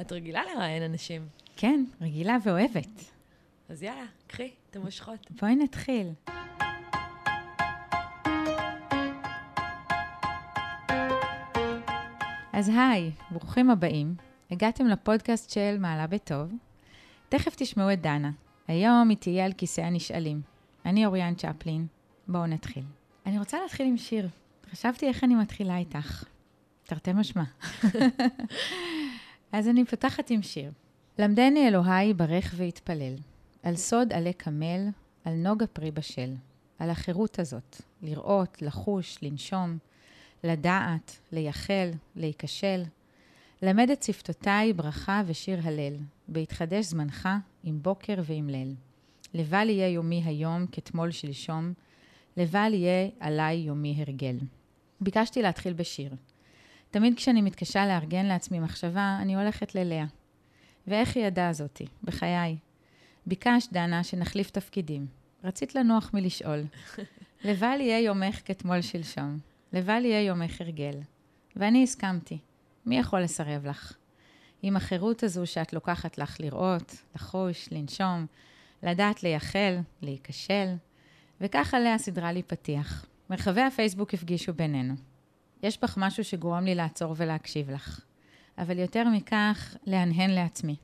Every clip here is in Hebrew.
את רגילה לראיין אנשים. כן, רגילה ואוהבת. אז יאללה, קחי את המושכות. בואי נתחיל. אז היי, ברוכים הבאים. הגעתם לפודקאסט של מעלה בטוב. תכף תשמעו את דנה. היום היא תהיה על כיסא הנשאלים. אני אוריאן צ'פלין. בואו נתחיל. אני רוצה להתחיל עם שיר. חשבתי איך אני מתחילה איתך. תרתי משמע. אז אני פותחת עם שיר. למדני אלוהי ברך והתפלל, על סוד עלי קמל, על נוגה פרי בשל, על החירות הזאת, לראות, לחוש, לנשום, לדעת, לייחל, להיכשל. למד את שפתותיי ברכה ושיר הלל, בהתחדש זמנך עם בוקר ועם ליל. לבל יהיה יומי היום כתמול שלשום, לבל יהיה עליי יומי הרגל. ביקשתי להתחיל בשיר. תמיד כשאני מתקשה לארגן לעצמי מחשבה, אני הולכת ללאה. ואיך היא ידעה זאתי? בחיי. ביקשת, דנה, שנחליף תפקידים. רצית לנוח מלשאול. לבל יהיה יומך כתמול שלשום. לבל יהיה יומך הרגל. ואני הסכמתי. מי יכול לסרב לך? עם החירות הזו שאת לוקחת לך לראות, לחוש, לנשום, לדעת לייחל, להיכשל, וכך עליה סידרה לי פתיח. מרחבי הפייסבוק הפגישו בינינו. יש בך משהו שגורם לי לעצור ולהקשיב לך. אבל יותר מכך, להנהן לעצמי.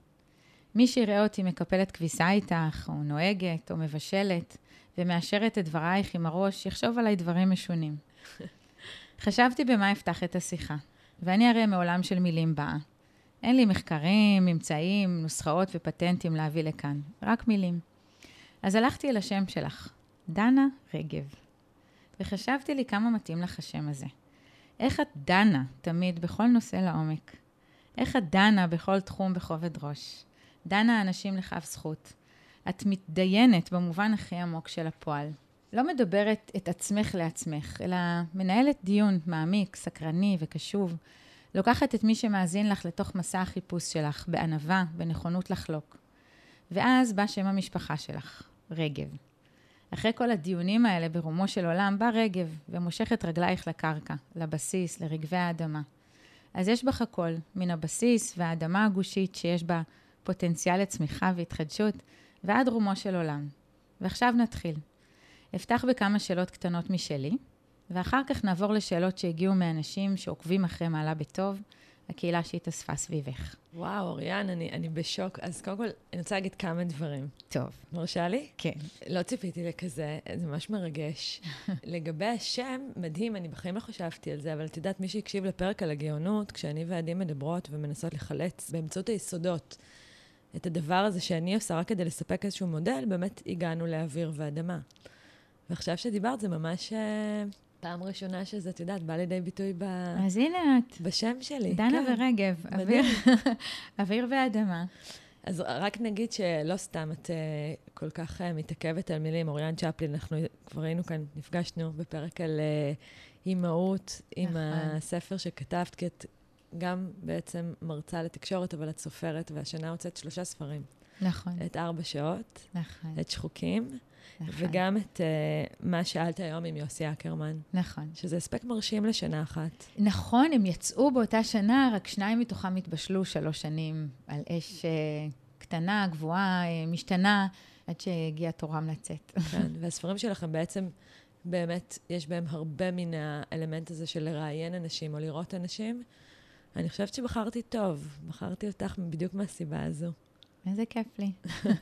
מי שיראה אותי מקפלת כביסה איתך, או נוהגת, או מבשלת, ומאשרת את דברייך עם הראש, יחשוב עליי דברים משונים. חשבתי במה אפתח את השיחה, ואני הרי מעולם של מילים באה. אין לי מחקרים, ממצאים, נוסחאות ופטנטים להביא לכאן, רק מילים. אז הלכתי אל השם שלך, דנה רגב. וחשבתי לי כמה מתאים לך השם הזה. איך את דנה תמיד בכל נושא לעומק? איך את דנה בכל תחום בכובד ראש? דנה אנשים לכף זכות. את מתדיינת במובן הכי עמוק של הפועל. לא מדברת את עצמך לעצמך, אלא מנהלת דיון מעמיק, סקרני וקשוב. לוקחת את מי שמאזין לך לתוך מסע החיפוש שלך, בענווה, בנכונות לחלוק. ואז בא שם המשפחה שלך, רגב. אחרי כל הדיונים האלה ברומו של עולם, בא רגב ומושכת רגלייך לקרקע, לבסיס, לרגבי האדמה. אז יש בך הכל, מן הבסיס והאדמה הגושית שיש בה פוטנציאל לצמיחה והתחדשות, ועד רומו של עולם. ועכשיו נתחיל. אפתח בכמה שאלות קטנות משלי, ואחר כך נעבור לשאלות שהגיעו מאנשים שעוקבים אחרי מעלה בטוב, הקהילה שהתאספה סביבך. וואו, אוריאן, אני, אני בשוק. אז קודם כל, אני רוצה להגיד כמה דברים. טוב. מרשה לי? כן. לא ציפיתי לכזה, זה ממש מרגש. לגבי השם, מדהים, אני בחיים לא חשבתי על זה, אבל את יודעת, מי שהקשיב לפרק על הגאונות, כשאני ועדי מדברות ומנסות לחלץ באמצעות היסודות את הדבר הזה שאני עושה רק כדי לספק איזשהו מודל, באמת הגענו לאוויר ואדמה. ועכשיו שדיברת, זה ממש... אה, פעם ראשונה שזה, את יודעת, בא לידי ביטוי ב... אז הנה את. בשם שלי. דנה כן. ורגב, אוויר, אוויר ואדמה. אז רק נגיד שלא סתם את uh, כל כך uh, מתעכבת על מילים. אוריאן צ'פלין, אנחנו כבר היינו כאן, נפגשנו בפרק על uh, אימהות, עם נכון. הספר שכתבת, כי את גם בעצם מרצה לתקשורת, אבל את סופרת, והשנה הוצאת שלושה ספרים. נכון, את ארבע שעות, נכון, את שחוקים, נכון. וגם את uh, מה שאלת היום עם יוסי אקרמן, נכון. שזה הספק מרשים לשנה אחת. נכון, הם יצאו באותה שנה, רק שניים מתוכם התבשלו שלוש שנים על אש אה, קטנה, גבוהה, אה, משתנה, עד שהגיע תורם לצאת. כן, והספרים שלכם בעצם, באמת, יש בהם הרבה מן האלמנט הזה של לראיין אנשים או לראות אנשים. אני חושבת שבחרתי טוב, בחרתי אותך בדיוק מהסיבה הזו. איזה כיף לי.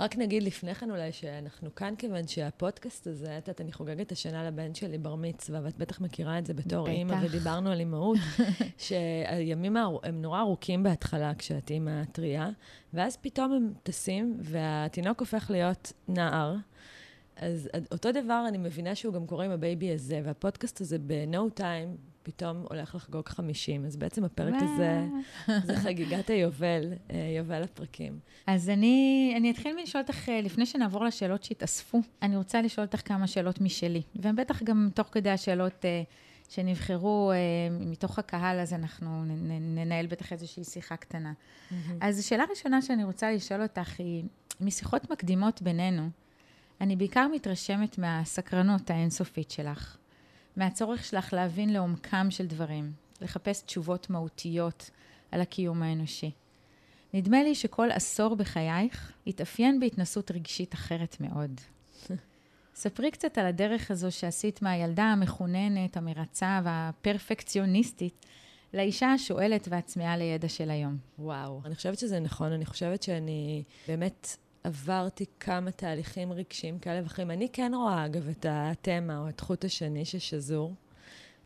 רק נגיד לפני כן אולי שאנחנו כאן כיוון שהפודקאסט הזה, את יודעת, אני חוגגת השנה לבן שלי בר מצווה, ואת בטח מכירה את זה בתור בטח. אימא, ודיברנו על אימהות, שהימים הם נורא ארוכים בהתחלה כשאת אימא טריה, ואז פתאום הם טסים, והתינוק הופך להיות נער. אז אותו דבר, אני מבינה שהוא גם קורה עם ה baby הזה, והפודקאסט הזה ב no time פתאום הולך לחגוג 50, אז בעצם הפרק הזה זה חגיגת היובל, אה, יובל הפרקים. אז אני, אני אתחיל מלשאול אותך, אה, לפני שנעבור לשאלות שהתאספו, אני רוצה לשאול אותך כמה שאלות משלי, והן בטח גם תוך כדי השאלות אה, שנבחרו אה, מתוך הקהל, אז אנחנו נ- ננהל בטח איזושהי שיחה קטנה. אז השאלה הראשונה שאני רוצה לשאול אותך היא, משיחות מקדימות בינינו, אני בעיקר מתרשמת מהסקרנות האינסופית שלך, מהצורך שלך להבין לעומקם של דברים, לחפש תשובות מהותיות על הקיום האנושי. נדמה לי שכל עשור בחייך התאפיין בהתנסות רגשית אחרת מאוד. ספרי קצת על הדרך הזו שעשית מהילדה המחוננת, המרצה והפרפקציוניסטית לאישה השואלת והצמאה לידע של היום. וואו, אני חושבת שזה נכון, אני חושבת שאני באמת עברתי כמה תהליכים רגשיים כאלה ואחרים. אני כן רואה, אגב, את התמה או את חוט השני ששזור.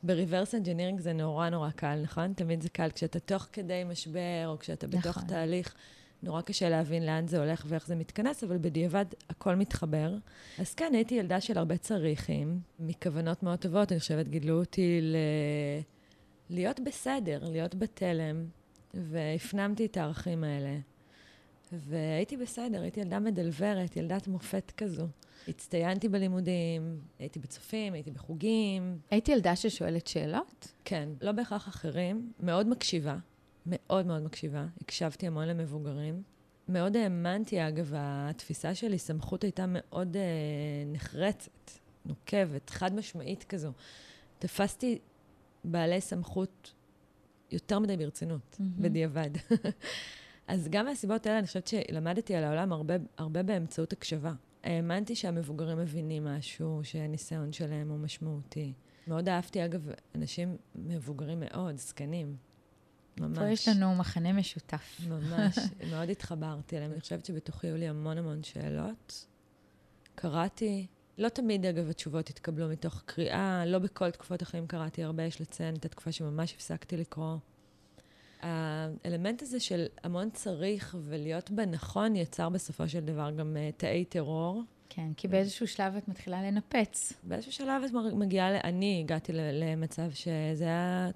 ב reverse engineering זה נורא נורא קל, נכון? תמיד זה קל. כשאתה תוך כדי משבר, או כשאתה בתוך נכון. תהליך, נורא קשה להבין לאן זה הולך ואיך זה מתכנס, אבל בדיעבד הכל מתחבר. אז כן, הייתי ילדה של הרבה צריכים, מכוונות מאוד טובות, אני חושבת, גידלו אותי ל... להיות בסדר, להיות בתלם, והפנמתי את הערכים האלה. והייתי בסדר, הייתי ילדה מדלברת, ילדת מופת כזו. הצטיינתי בלימודים, הייתי בצופים, הייתי בחוגים. הייתי ילדה ששואלת שאלות? כן, לא בהכרח אחרים. מאוד מקשיבה, מאוד מאוד מקשיבה. הקשבתי המון למבוגרים. מאוד האמנתי, אגב, התפיסה שלי, סמכות הייתה מאוד אה, נחרצת, נוקבת, חד משמעית כזו. תפסתי בעלי סמכות יותר מדי ברצינות, mm-hmm. בדיעבד. אז גם מהסיבות האלה, אני חושבת שלמדתי על העולם הרבה, הרבה באמצעות הקשבה. האמנתי שהמבוגרים מבינים משהו, שהניסיון שלהם הוא משמעותי. מאוד אהבתי, אגב, אנשים מבוגרים מאוד, זקנים. ממש. פה יש לנו מחנה משותף. ממש, מאוד התחברתי אליהם. אני חושבת שבתוכי היו לי המון המון שאלות. קראתי, לא תמיד, אגב, התשובות התקבלו מתוך קריאה, לא בכל תקופות החיים קראתי הרבה, יש לציין את התקופה שממש הפסקתי לקרוא. האלמנט הזה של המון צריך ולהיות בנכון יצר בסופו של דבר גם uh, תאי טרור. כן, כי באיזשהו שלב את מתחילה לנפץ. באיזשהו שלב את מגיעה, אני הגעתי למצב שזה היה,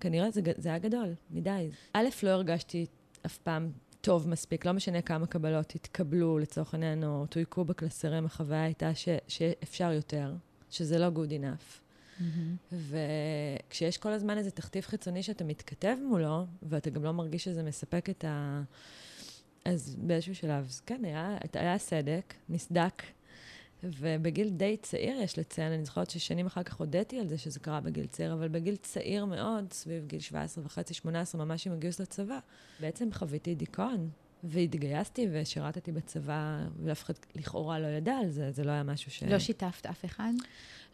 כנראה זה, זה היה גדול, מדי. א', לא הרגשתי אף פעם טוב מספיק, לא משנה כמה קבלות התקבלו לצורך העניין, או תויקו בקלסרים, החוויה הייתה ש, שאפשר יותר, שזה לא good enough. Mm-hmm. וכשיש כל הזמן איזה תכתיב חיצוני שאתה מתכתב מולו, ואתה גם לא מרגיש שזה מספק את ה... אז באיזשהו שלב, אז כן, היה, היה סדק, נסדק, ובגיל די צעיר, יש לציין, אני זוכרת ששנים אחר כך הודיתי על זה שזה קרה בגיל צעיר, אבל בגיל צעיר מאוד, סביב גיל 17 וחצי, 18, ממש עם הגיוס לצבא, בעצם חוויתי דיכאון. והתגייסתי ושירתתי בצבא, ואף אחד לכאורה לא ידע על זה, זה לא היה משהו ש... לא שיתפת אף אחד?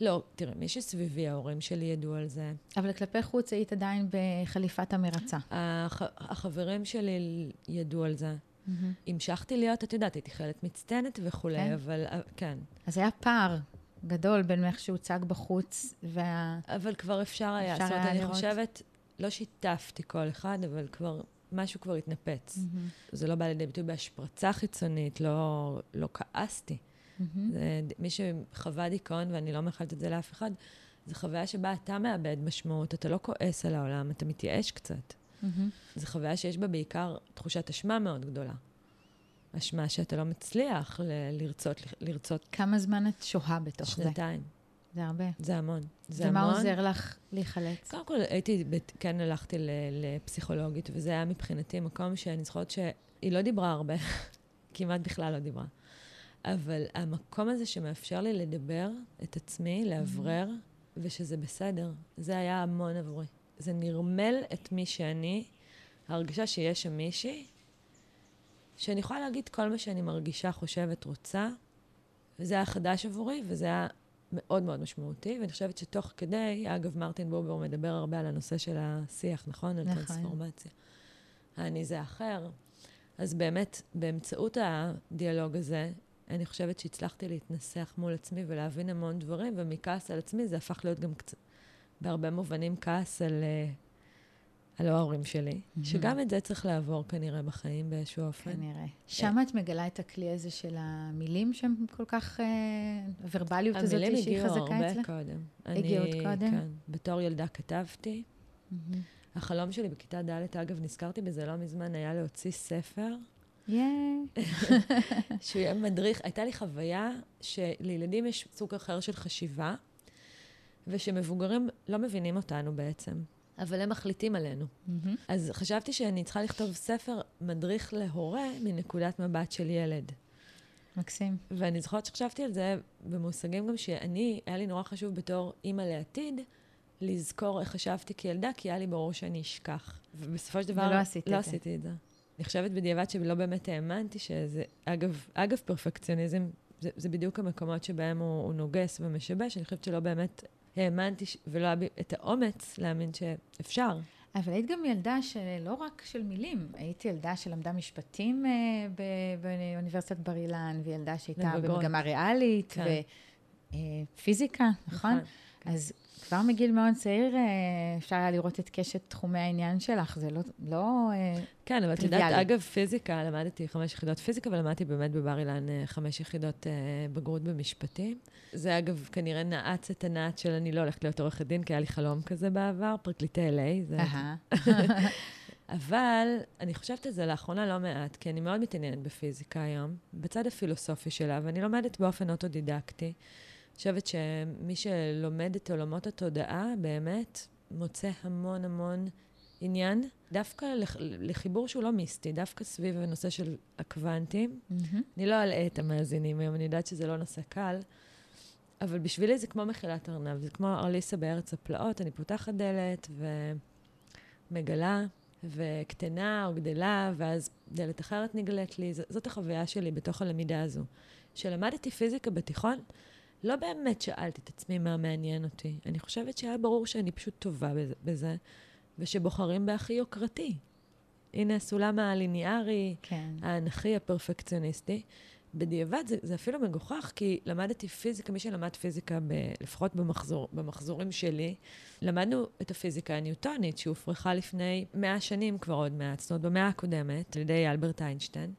לא, תראה, מי שסביבי, ההורים שלי ידעו על זה. אבל כלפי חוץ היית עדיין בחליפת המרצה. הח... החברים שלי ידעו על זה. Mm-hmm. המשכתי להיות, את יודעת, הייתי חיילת מצטיינת וכולי, כן? אבל אה, כן. אז היה פער גדול בין איך שהוצג בחוץ וה... אבל כבר אפשר היה. אפשר זאת אומרת, אני. חושבת, לא שיתפתי כל אחד, אבל כבר משהו כבר התנפץ. Mm-hmm. זה לא בא לידי ביטוי בהשפרצה חיצונית, לא, לא כעסתי. Mm-hmm. זה, מי שחווה דיכאון, ואני לא מאחלת את זה לאף אחד, זו חוויה שבה אתה מאבד משמעות, אתה לא כועס על העולם, אתה מתייאש קצת. Mm-hmm. זו חוויה שיש בה בעיקר תחושת אשמה מאוד גדולה. אשמה שאתה לא מצליח ל- לרצות, לרצות... כמה זמן את שוהה בתוך שנתיים. זה? שנתיים. זה הרבה. זה המון. זה ומה המון. עוזר לך להיחלץ? קודם כל, הייתי, כן הלכתי לפסיכולוגית, וזה היה מבחינתי מקום שאני זוכרת שהיא לא דיברה הרבה, כמעט בכלל לא דיברה. אבל המקום הזה שמאפשר לי לדבר את עצמי, לאוורר, mm-hmm. ושזה בסדר, זה היה המון עבורי. זה נרמל את מי שאני, ההרגשה שיש שם מישהי, שאני יכולה להגיד כל מה שאני מרגישה, חושבת, רוצה, וזה היה חדש עבורי, וזה היה מאוד מאוד משמעותי, ואני חושבת שתוך כדי, אגב, מרטין בובר מדבר הרבה על הנושא של השיח, נכון? נכון. על טרנספורמציה. אני זה אחר. אז באמת, באמצעות הדיאלוג הזה, אני חושבת שהצלחתי להתנסח מול עצמי ולהבין המון דברים, ומכעס על עצמי זה הפך להיות גם קצת, בהרבה מובנים כעס על, uh, על ההורים שלי, mm-hmm. שגם את זה צריך לעבור כנראה בחיים באיזשהו אופן. כנראה. שם את מגלה את הכלי הזה של המילים שהן כל כך, הוורבליות uh, הזאת שהיא חזקה אצלך? המילים הגיעו הרבה קודם. הגיעו עוד קודם? כן. בתור ילדה כתבתי. Mm-hmm. החלום שלי בכיתה ד', אגב, נזכרתי בזה לא מזמן, היה להוציא ספר. ייי. שהוא יהיה מדריך. הייתה לי חוויה שלילדים יש סוג אחר של חשיבה, ושמבוגרים לא מבינים אותנו בעצם. אבל הם מחליטים עלינו. Mm-hmm. אז חשבתי שאני צריכה לכתוב ספר מדריך להורה מנקודת מבט של ילד. מקסים. ואני זוכרת שחשבתי על זה במושגים גם שאני, היה לי נורא חשוב בתור אימא לעתיד, לזכור איך חשבתי כילדה, כי היה לי ברור שאני אשכח. ובסופו של דבר... ולא עשית לא את זה. עשיתי את זה. אני חושבת בדיעבד שלא באמת האמנתי שזה... אגב, אגב פרפקציוניזם, זה, זה בדיוק המקומות שבהם הוא, הוא נוגס ומשבש. אני חושבת שלא באמת האמנתי ש... ולא היה בי את האומץ להאמין שאפשר. אבל היית גם ילדה שלא רק של מילים, היית ילדה שלמדה משפטים אה, ב- באוניברסיטת בר אילן, וילדה שהייתה. במגמה ריאלית, כן. ופיזיקה, נכון? אז כבר מגיל מאוד צעיר אה, אפשר היה לראות את קשת תחומי העניין שלך, זה לא... לא אה, כן, אבל את יודעת. אגב, פיזיקה, למדתי חמש יחידות פיזיקה, ולמדתי באמת בבר אילן אה, חמש יחידות בגרות במשפטים. זה אגב כנראה נעץ את הנעץ של אני לא הולכת להיות עורכת דין, כי היה לי חלום כזה בעבר, פרקליטי LA. זה... אבל אני חושבת על זה לאחרונה לא מעט, כי אני מאוד מתעניינת בפיזיקה היום, בצד הפילוסופי שלה, ואני לומדת באופן אוטודידקטי. חושבת שמי שלומד את עולמות התודעה, באמת, מוצא המון המון עניין, דווקא לח- לחיבור שהוא לא מיסטי, דווקא סביב הנושא של הקוונטים. מהמם. אני לא אלאה את המאזינים היום, אני יודעת שזה לא נושא קל, אבל בשבילי זה כמו מחילת ארנב, זה כמו ארליסה בארץ הפלאות, אני פותחת דלת ומגלה, וקטנה או גדלה, ואז דלת אחרת נגלית לי. ז- זאת החוויה שלי בתוך הלמידה הזו. כשלמדתי פיזיקה בתיכון, לא באמת שאלתי את עצמי מה מעניין אותי. אני חושבת שהיה ברור שאני פשוט טובה בזה- ושבוחרים בהכי יוקרתי. הנה הסולם הליניארי, כן. האנכי הפרפקציוניסטי. בדיעבד זה, זה אפילו מגוחך, כי למדתי פיזיקה, מי שלמד פיזיקה, ב, לפחות במחזור, במחזורים שלי, למדנו את הפיזיקה הניוטונית, שהופרכה לפני מאה שנים כבר עוד מעט, זאת אומרת, במאה הקודמת, על ידי אלברט איינשטיין,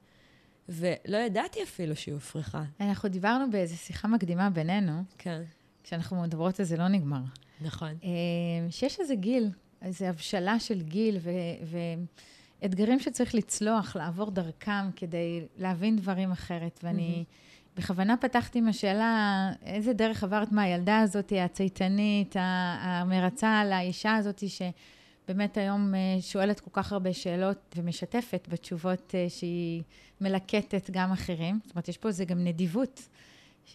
ולא ידעתי אפילו שהיא הופרכה. אנחנו דיברנו באיזו שיחה מקדימה בינינו, כן, כשאנחנו מדברות על זה לא נגמר. נכון. אה, שיש איזה גיל, איזו הבשלה של גיל ו- ואתגרים שצריך לצלוח, לעבור דרכם כדי להבין דברים אחרת. ואני בכוונה פתחתי עם השאלה, איזה דרך עברת מהילדה הזאת, הצייתנית, המרצה לאישה הזאת, שבאמת היום אה, שואלת כל כך הרבה שאלות ומשתפת בתשובות אה, שהיא מלקטת גם אחרים. זאת אומרת, יש פה איזה גם נדיבות.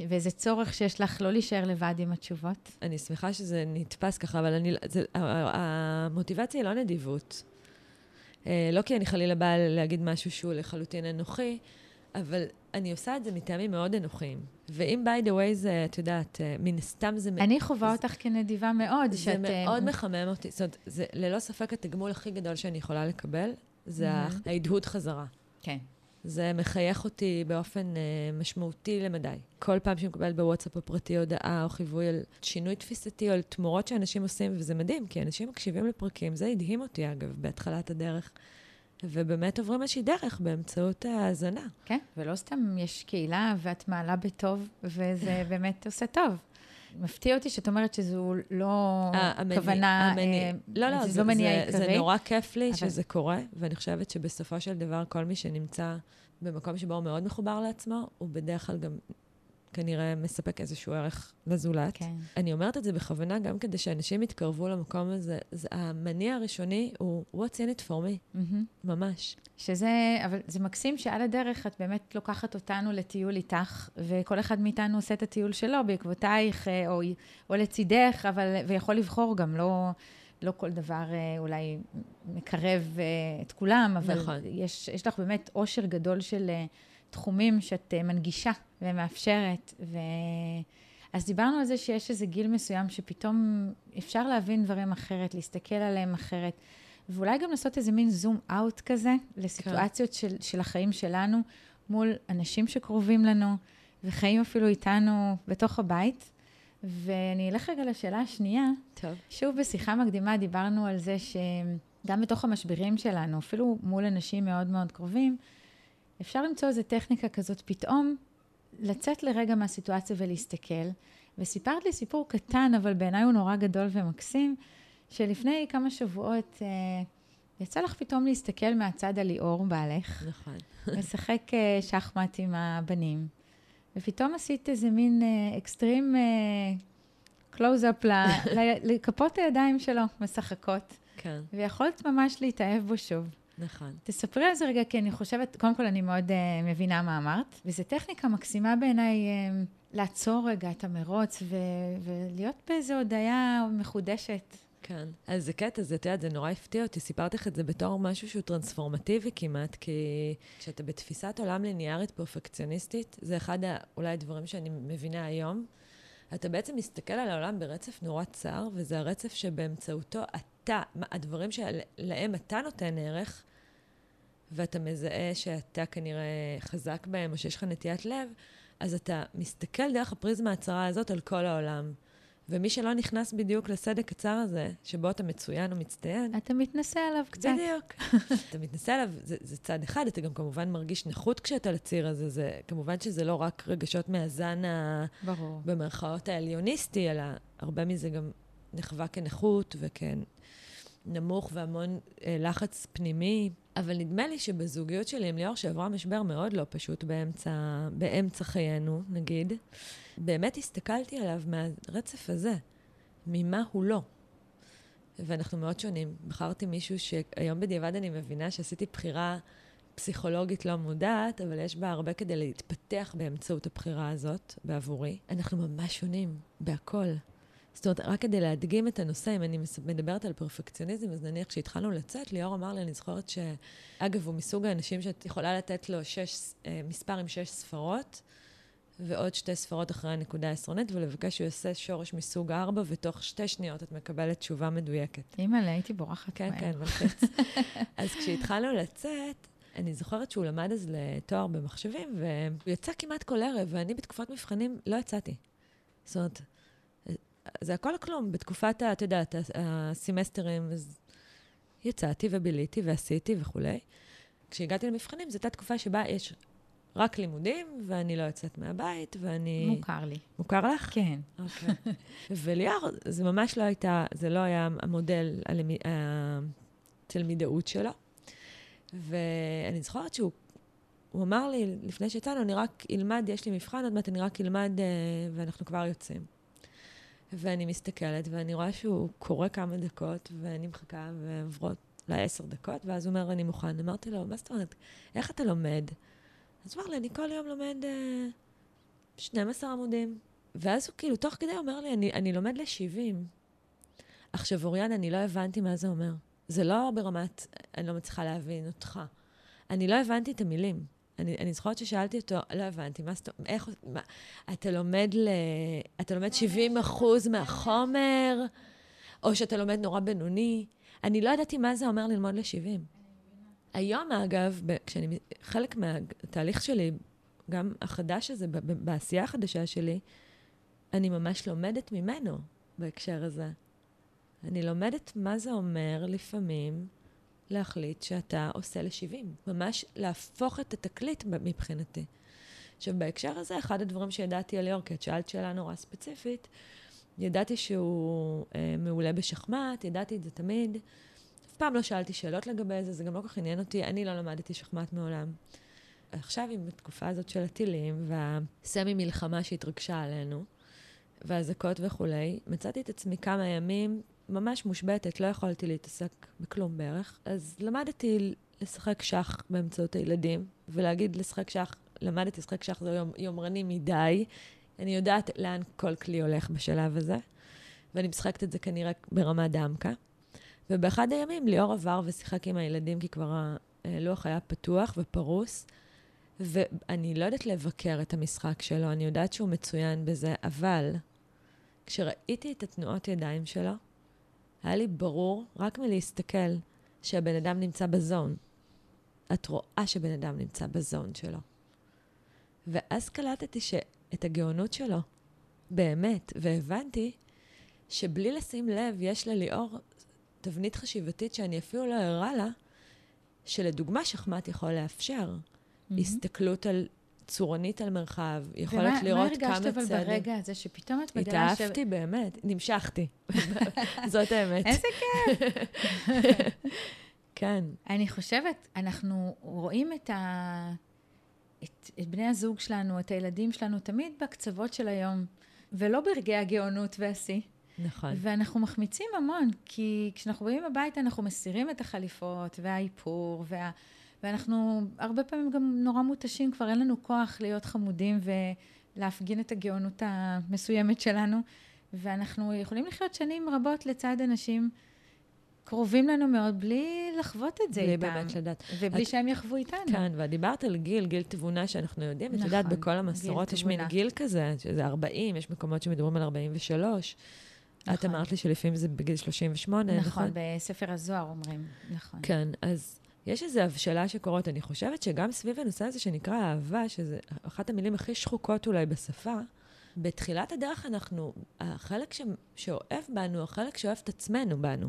ואיזה צורך שיש לך לא להישאר לבד עם התשובות. אני שמחה שזה נתפס ככה, אבל אני, זה, ה- ה- המוטיבציה היא לא נדיבות. אה, לא כי אני חלילה באה להגיד משהו שהוא לחלוטין אנוכי, אבל אני עושה את זה מטעמים מאוד אנוכיים. ואם by the way זה, את יודעת, אה, מן הסתם זה... אני חווה אותך כנדיבה מאוד, זה שאת... אה, מאוד מחמם אותי. זאת אומרת, זה ללא ספק התגמול הכי גדול שאני יכולה לקבל, זה Mhm. ההדהוד חזרה. כן. זה מחייך אותי באופן אה, משמעותי למדי. כל פעם שאני מקבלת בוואטסאפ הפרטי הודעה או חיווי על שינוי תפיסתי או על תמורות שאנשים עושים, וזה מדהים, כי אנשים מקשיבים לפרקים, זה הדהים אותי אגב, בהתחלת הדרך. ובאמת עוברים איזושהי דרך באמצעות ההאזנה. כן, ולא סתם יש קהילה ואת מעלה בטוב, וזה באמת עושה טוב. מפתיע אותי שאת אומרת שזו לא ה- המניע- כוונה, המניע- אה, לא, לא, זה לא מניע זה, זה עיקרי. נורא כיף לי אבל- שזה קורה, ואני חושבת שבסופו של דבר כל מי שנמצא במקום שבו הוא מאוד מחובר לעצמו, הוא בדרך כלל גם כנראה מספק איזשהו ערך לזולת. כן. אני אומרת את זה בכוונה גם כדי שאנשים יתקרבו למקום הזה. זה, המניע הראשוני הוא what's in it for me, מהמם. ממש. שזה, אבל זה מקסים שעל הדרך את באמת לוקחת אותנו לטיול איתך, וכל אחד מאיתנו עושה את הטיול שלו בעקבותייך, אה, או, או לצידך, אבל, ויכול לבחור גם, לא, לא כל דבר אה, אולי מקרב אה, את כולם, אבל נכון. יש, יש לך באמת אושר גדול של תחומים שאת אה, מנגישה ומאפשרת. ו... אז דיברנו על זה שיש איזה גיל מסוים שפתאום אפשר להבין דברים אחרת, להסתכל עליהם אחרת. ואולי גם לעשות איזה מין זום אאוט כזה לסיטואציות כן. של, של החיים שלנו מול אנשים שקרובים לנו וחיים אפילו איתנו בתוך הבית. ואני אלך רגע לשאלה השנייה. טוב. שוב, בשיחה מקדימה דיברנו על זה שגם בתוך המשברים שלנו, אפילו מול אנשים מאוד מאוד קרובים, אפשר למצוא איזו טכניקה כזאת פתאום, לצאת לרגע מהסיטואציה ולהסתכל. וסיפרת לי סיפור קטן, אבל בעיניי הוא נורא גדול ומקסים, שלפני כמה שבועות אה, יצא לך פתאום להסתכל מהצד על ליאור, בעלך, נכון. לשחק אה, שחמט עם הבנים, ופתאום עשית איזה מין אה, extreme close-up לכפות הידיים שלו, משחקות, כן. ויכולת ממש להתאהב בו שוב. נכון. תספרי על זה רגע, כי אני חושבת, קודם כל אני מאוד אה, מבינה מה אמרת, וזו טכניקה מקסימה בעיניי אה, לעצור רגע את המרוץ ו- ולהיות באיזו הודיה מחודשת. כן. אז זה קטע, זה, את יודעת, זה נורא הפתיע אותי. סיפרתי לך את זה בתור משהו שהוא טרנספורמטיבי כמעט, כי כשאתה בתפיסת עולם ליניארית פרפקציוניסטית, זה אחד ה, אולי הדברים שאני מבינה היום. אתה בעצם מסתכל על העולם ברצף נורא צר, וזה הרצף שבאמצעותו אתה, הדברים שלהם אתה נותן ערך, ואתה מזהה שאתה כנראה חזק בהם, או שיש לך נטיית לב, אז אתה מסתכל דרך הפריזמה הצרה הזאת על כל העולם. ומי שלא נכנס בדיוק לסדק הצר הזה, שבו אתה מצוין או מצטיין... אתה מתנשא עליו קצת. בדיוק. אתה מתנשא עליו, זה, זה צד אחד, אתה גם כמובן מרגיש נכות כשאתה לציר הזה. זה, כמובן שזה לא רק רגשות מהזן ה... ברור. במרכאות העליוניסטי, אלא הרבה מזה גם נחווה כנכות וכן נמוך והמון אה, לחץ פנימי. אבל נדמה לי שבזוגיות שלי עם ליאור, שעברה משבר מאוד לא פשוט באמצע, באמצע חיינו, נגיד, באמת הסתכלתי עליו מהרצף הזה, ממה הוא לא. ואנחנו מאוד שונים. בחרתי מישהו שהיום בדיעבד אני מבינה שעשיתי בחירה פסיכולוגית לא מודעת, אבל יש בה הרבה כדי להתפתח באמצעות הבחירה הזאת בעבורי. אנחנו ממש שונים בהכל. זאת אומרת, רק כדי להדגים את הנושא, אם אני מדברת על פרפקציוניזם, אז נניח כשהתחלנו לצאת, ליאור אמר לי, אני זוכרת ש... אגב, הוא מסוג האנשים שאת יכולה לתת לו שש, אה, מספר עם שש ספרות, ועוד שתי ספרות אחרי הנקודה העשרונית, ולבקש שהוא יעשה שורש מסוג ארבע, ותוך שתי שניות את מקבלת תשובה מדויקת. אימא'לה, הייתי בורחת כן, מהר. כן, כן, מלחיץ. אז כשהתחלנו לצאת, אני זוכרת שהוא למד אז לתואר במחשבים, והוא יצא כמעט כל ערב, ואני בתקופת מבחנים לא יצאתי. זאת אומרת, זה הכל כלום. בתקופת, את יודעת, הסמסטרים, אז יצאתי וביליתי ועשיתי וכולי. כשהגעתי למבחנים, זו הייתה תקופה שבה יש רק לימודים, ואני לא יוצאת מהבית, ואני... מוכר לי. מוכר לך? כן. אוקיי. וליאור, זה ממש לא הייתה, זה לא היה המודל, התלמידאות שלו. ואני זוכרת שהוא הוא אמר לי, לפני שיצאנו, אני רק אלמד, יש לי מבחן, עוד מעט אני רק אלמד, אה, ואנחנו כבר יוצאים. ואני מסתכלת, ואני רואה שהוא קורא כמה דקות, ואני מחכה, ועוברות אולי עשר דקות, ואז הוא אומר, אני מוכן. אמרתי לו, מה זאת אומרת? איך אתה לומד? אז הוא אמר לי, אני כל יום לומד uh, 12 עמודים. ואז הוא כאילו, תוך כדי אומר לי, אני, אני לומד ל-70. עכשיו, אוריאן, אני לא הבנתי מה זה אומר. זה לא ברמת, אני לא מצליחה להבין אותך. אני לא הבנתי את המילים. אני, אני זוכרת ששאלתי אותו, לא הבנתי, מה זאת אומרת, איך, מה, אתה לומד ל... אתה לומד 70 אחוז מהחומר, או שאתה לומד נורא בינוני? אני לא ידעתי מה זה אומר ללמוד ל-70. היום, אגב, כשאני, חלק מהתהליך שלי, גם החדש הזה, בעשייה החדשה שלי, אני ממש לומדת ממנו בהקשר הזה. אני לומדת מה זה אומר לפעמים להחליט שאתה עושה ל-70. ממש להפוך את התקליט מבחינתי. עכשיו, בהקשר הזה, אחד הדברים שידעתי על ליאור, כי את שאלת שאלה נורא ספציפית, ידעתי שהוא אה, מעולה בשחמט, ידעתי את זה תמיד. אף פעם לא שאלתי שאלות לגבי זה, זה גם לא כל כך עניין אותי, אני לא למדתי שחמט מעולם. עכשיו, עם התקופה הזאת של הטילים והסמי מלחמה שהתרגשה עלינו, והאזעקות וכולי, מצאתי את עצמי כמה ימים ממש מושבתת, לא יכולתי להתעסק בכלום בערך. אז למדתי לשחק שח באמצעות הילדים, ולהגיד לשחק שח, למדתי לשחק שח זה יום, יומרני מדי. אני יודעת לאן כל כלי הולך בשלב הזה, ואני משחקת את זה כנראה ברמה דמקה. ובאחד הימים ליאור עבר ושיחק עם הילדים, כי כבר הלוח היה פתוח ופרוס, ואני לא יודעת לבקר את המשחק שלו, אני יודעת שהוא מצוין בזה, אבל כשראיתי את התנועות ידיים שלו, היה לי ברור, רק מלהסתכל, שהבן אדם נמצא בזון. את רואה שבן אדם נמצא בזון שלו. ואז קלטתי שאת הגאונות שלו, באמת, והבנתי שבלי לשים לב, יש לליאור תבנית חשיבתית שאני אפילו לא ערה לה, שלדוגמה שחמט יכול לאפשר. Mm-hmm. הסתכלות על צורנית על מרחב, יכולת ומה, לראות כמה צעדים. ומה הרגשת אבל ברגע הזה, שפתאום את מגלה ש... התאהבתי באמת, נמשכתי. זאת האמת. איזה כיף. כן. אני חושבת, אנחנו רואים את, ה... את, את בני הזוג שלנו, את הילדים שלנו, תמיד בקצוות של היום, ולא ברגעי הגאונות והשיא. נכון. ואנחנו מחמיצים המון, כי כשאנחנו באים הביתה אנחנו מסירים את החליפות והאיפור, וה... ואנחנו הרבה פעמים גם נורא מותשים, כבר אין לנו כוח להיות חמודים ולהפגין את הגאונות המסוימת שלנו, ואנחנו יכולים לחיות שנים רבות לצד אנשים קרובים לנו מאוד, בלי לחוות את זה בלי איתם. בלי באמת לדעת. ובלי את... שהם יחוו איתנו. כן, ואת דיברת על גיל, גיל תבונה שאנחנו יודעים. נכון, את יודעת, בכל המסורות יש מין גיל כזה, שזה 40, יש מקומות שמדברים על 43. נכון. את אמרת לי שלפעמים זה בגיל 38, נכון? נכון, בספר הזוהר אומרים, נכון. כן, אז יש איזו הבשלה שקורית. אני חושבת שגם סביב הנושא הזה שנקרא אהבה, שזה אחת המילים הכי שחוקות אולי בשפה, בתחילת הדרך אנחנו, החלק ש, שאוהב בנו, החלק שאוהב את עצמנו בנו.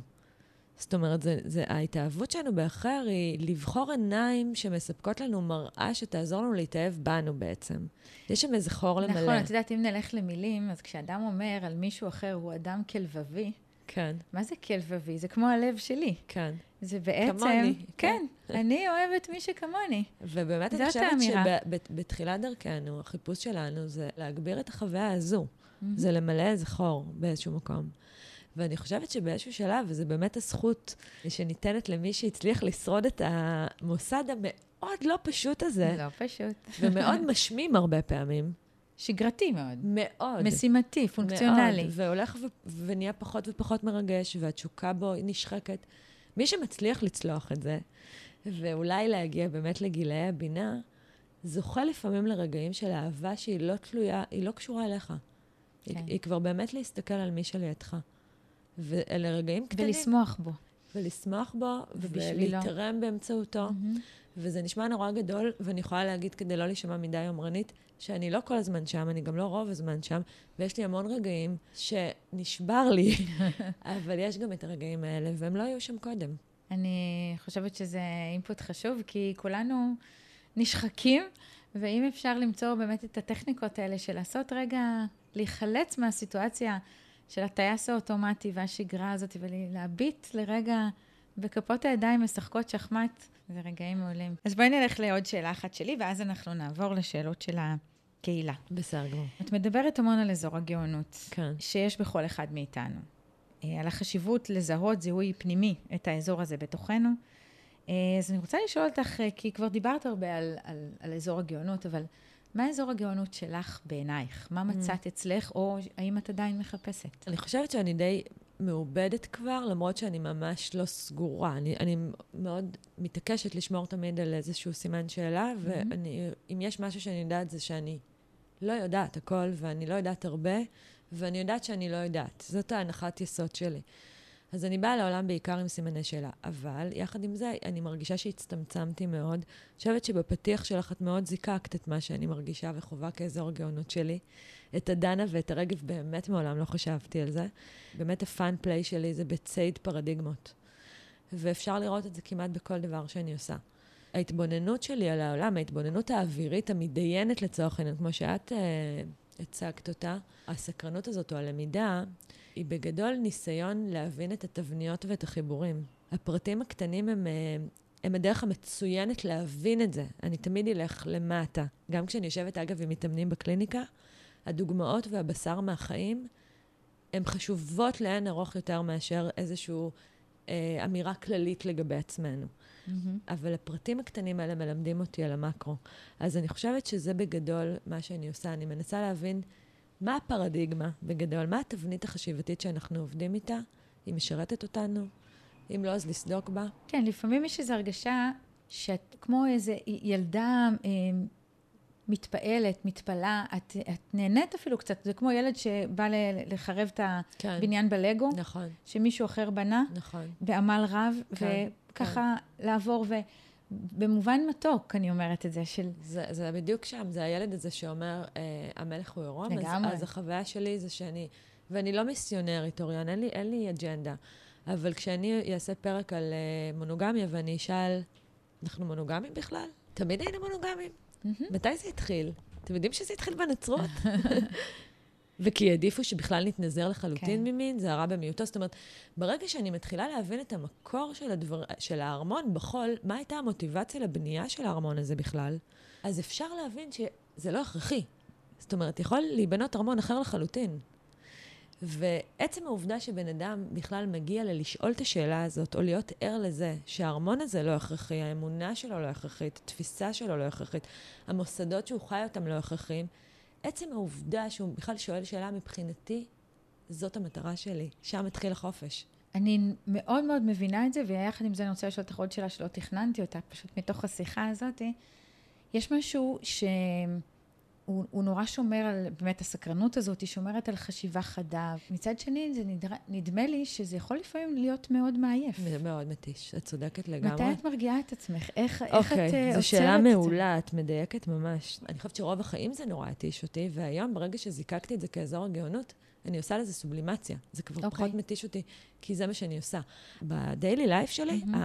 זאת אומרת, זה, זה, ההתאהבות שלנו באחר היא לבחור עיניים שמספקות לנו מראה שתעזור לנו להתאהב בנו בעצם. יש שם איזה חור למלא. נכון, את יודעת, אם נלך למילים, אז כשאדם אומר על מישהו אחר, הוא אדם כלבבי, כן. מה זה כלבבי? זה כמו הלב שלי. כן. זה בעצם... כמוני. כן, אני אוהבת מי שכמוני. ובאמת אני חושבת שבתחילת דרכנו, החיפוש שלנו זה להגביר את החוויה הזו. זה למלא איזה חור באיזשהו מקום. ואני חושבת שבאיזשהו שלב, וזו באמת הזכות שניתנת למי שהצליח לשרוד את המוסד המאוד לא פשוט הזה. לא פשוט. ומאוד משמים הרבה פעמים. שגרתי מאוד. מאוד. משימתי, פונקציונלי. מאוד, והולך ו- ונהיה פחות ופחות מרגש, והתשוקה בו נשחקת. מי שמצליח לצלוח את זה, ואולי להגיע באמת לגילאי הבינה, זוכה לפעמים לרגעים של אהבה שהיא לא תלויה, היא לא קשורה אליך. כן. היא, היא כבר באמת להסתכל על מי שלידך. ואלה רגעים קטנים. ולשמוח בו. ולשמוח בו, ולהתערם באמצעותו. Mm-hmm. וזה נשמע נורא גדול, ואני יכולה להגיד, כדי לא להישמע מדי יומרנית, שאני לא כל הזמן שם, אני גם לא רוב הזמן שם, ויש לי המון רגעים שנשבר לי, אבל יש גם את הרגעים האלה, והם לא היו שם קודם. אני חושבת שזה אינפוט חשוב, כי כולנו נשחקים, ואם אפשר למצוא באמת את הטכניקות האלה של לעשות רגע, להיחלץ מהסיטואציה של הטייס האוטומטי והשגרה הזאת, ולהביט לרגע בכפות הידיים משחקות שחמט, זה רגעים מעולים. אז בואי נלך לעוד שאלה אחת שלי, ואז אנחנו נעבור לשאלות של הקהילה. בסדר גמור. את מדברת המון על אזור הגאונות. כן. שיש בכל אחד מאיתנו. אה, על החשיבות לזהות זיהוי פנימי את האזור הזה בתוכנו. אה, אז אני רוצה לשאול אותך, אה, כי כבר דיברת הרבה על, על, על אזור הגאונות, אבל מה אזור הגאונות שלך בעינייך? מה mm. מצאת אצלך, או האם את עדיין מחפשת? אני חושבת שאני די מעובדת כבר, למרות שאני ממש לא סגורה. אני, אני מאוד מתעקשת לשמור תמיד על איזשהו סימן שאלה, mm-hmm. ואם יש משהו שאני יודעת זה שאני לא יודעת הכל, ואני לא יודעת הרבה, ואני יודעת שאני לא יודעת. זאת ההנחת יסוד שלי. אז אני באה לעולם בעיקר עם סימני שאלה. אבל, יחד עם זה, אני מרגישה שהצטמצמתי מאוד. אני חושבת שבפתיח שלך את מאוד זיקקת את מה שאני מרגישה וחווה כאזור הגאונות שלי. את הדנה ואת הרגב באמת מעולם לא חשבתי על זה. באמת הפאן פליי שלי זה בציד פרדיגמות. ואפשר לראות את זה כמעט בכל דבר שאני עושה. ההתבוננות שלי על העולם, ההתבוננות האווירית, המתדיינת לצורך העניין, כמו שאת אה, הצגת אותה, הסקרנות הזאת או הלמידה, היא בגדול ניסיון להבין את התבניות ואת החיבורים. הפרטים הקטנים הם, אה, הם הדרך המצוינת להבין את זה. אני תמיד אלך למטה. גם כשאני יושבת, אגב, עם מתאמנים בקליניקה, הדוגמאות והבשר מהחיים הן חשובות לאין ארוך יותר מאשר איזושהי אה, אמירה כללית לגבי עצמנו. Mm-hmm. אבל הפרטים הקטנים האלה מלמדים אותי על המקרו. אז אני חושבת שזה בגדול מה שאני עושה. אני מנסה להבין מה הפרדיגמה בגדול, מה התבנית החשיבתית שאנחנו עובדים איתה, היא משרתת אותנו, אם לא, אז לסדוק בה. כן, לפעמים יש איזו הרגשה שאת כמו איזה ילדה אה, מתפעלת, מתפלאה, את, את נהנית אפילו קצת, זה כמו ילד שבא לחרב את כן. הבניין כן. בלגו, נכון. שמישהו אחר בנה, נכון. בעמל רב, כן, וככה כן. לעבור, ובמובן מתוק, אני אומרת את זה, של... זה, זה בדיוק שם, זה הילד הזה שאומר, אה, המלך הוא עירום, לגמרי. אז, אז החוויה שלי זה שאני, ואני לא מיסיונרית, אוריון, אין לי, אין לי אג'נדה, אבל כשאני אעשה פרק על אה, מונוגמיה ואני אשאל, אנחנו מונוגמים בכלל? תמיד היינו מונוגמים. Mm-hmm. מתי זה התחיל? אתם יודעים שזה התחיל בנצרות? וכי העדיפו שבכלל נתנזר לחלוטין כן. ממין, זה הרע במיעוטו. זאת אומרת, ברגע שאני מתחילה להבין את המקור של, הדבר, של הארמון בחול, מה הייתה המוטיבציה לבנייה של הארמון הזה בכלל, אז אפשר להבין שזה לא הכרחי. זאת אומרת, יכול להיבנות ארמון אחר לחלוטין. ועצם העובדה שבן אדם בכלל מגיע ללשאול את השאלה הזאת, או להיות ער לזה שהארמון הזה לא הכרחי, האמונה שלו לא הכרחית, התפיסה שלו לא הכרחית, המוסדות שהוא חי אותם לא הכרחיים, עצם העובדה שהוא בכלל שואל שאלה מבחינתי, זאת המטרה שלי. שם מתחיל החופש. אני מאוד מאוד מבינה את זה, ויחד עם זה אני רוצה לשאול אותך עוד שאלה שלא תכננתי אותה, פשוט מתוך השיחה הזאת. יש משהו שהוא הוא נורא שומר על, באמת הסקרנות הזאת, היא שומרת על חשיבה חדה. מצד שני, זה נדר... נדמה לי שזה יכול לפעמים להיות מאוד מעייף. זה מאוד מתיש, את צודקת לגמרי. מתי את מרגיעה את עצמך? איך, okay, איך את עוצרת את זה? זו שאלה מעולה, את מדייקת ממש. אני חושבת שרוב החיים זה נורא התיש אותי, והיום, ברגע שזיקקתי את זה כאזור הגאונות, אני עושה לזה סובלימציה. זה כבר okay. אוקיי. פחות מתיש אותי, כי זה מה שאני עושה. בדיילי לייף שלי, mm-hmm.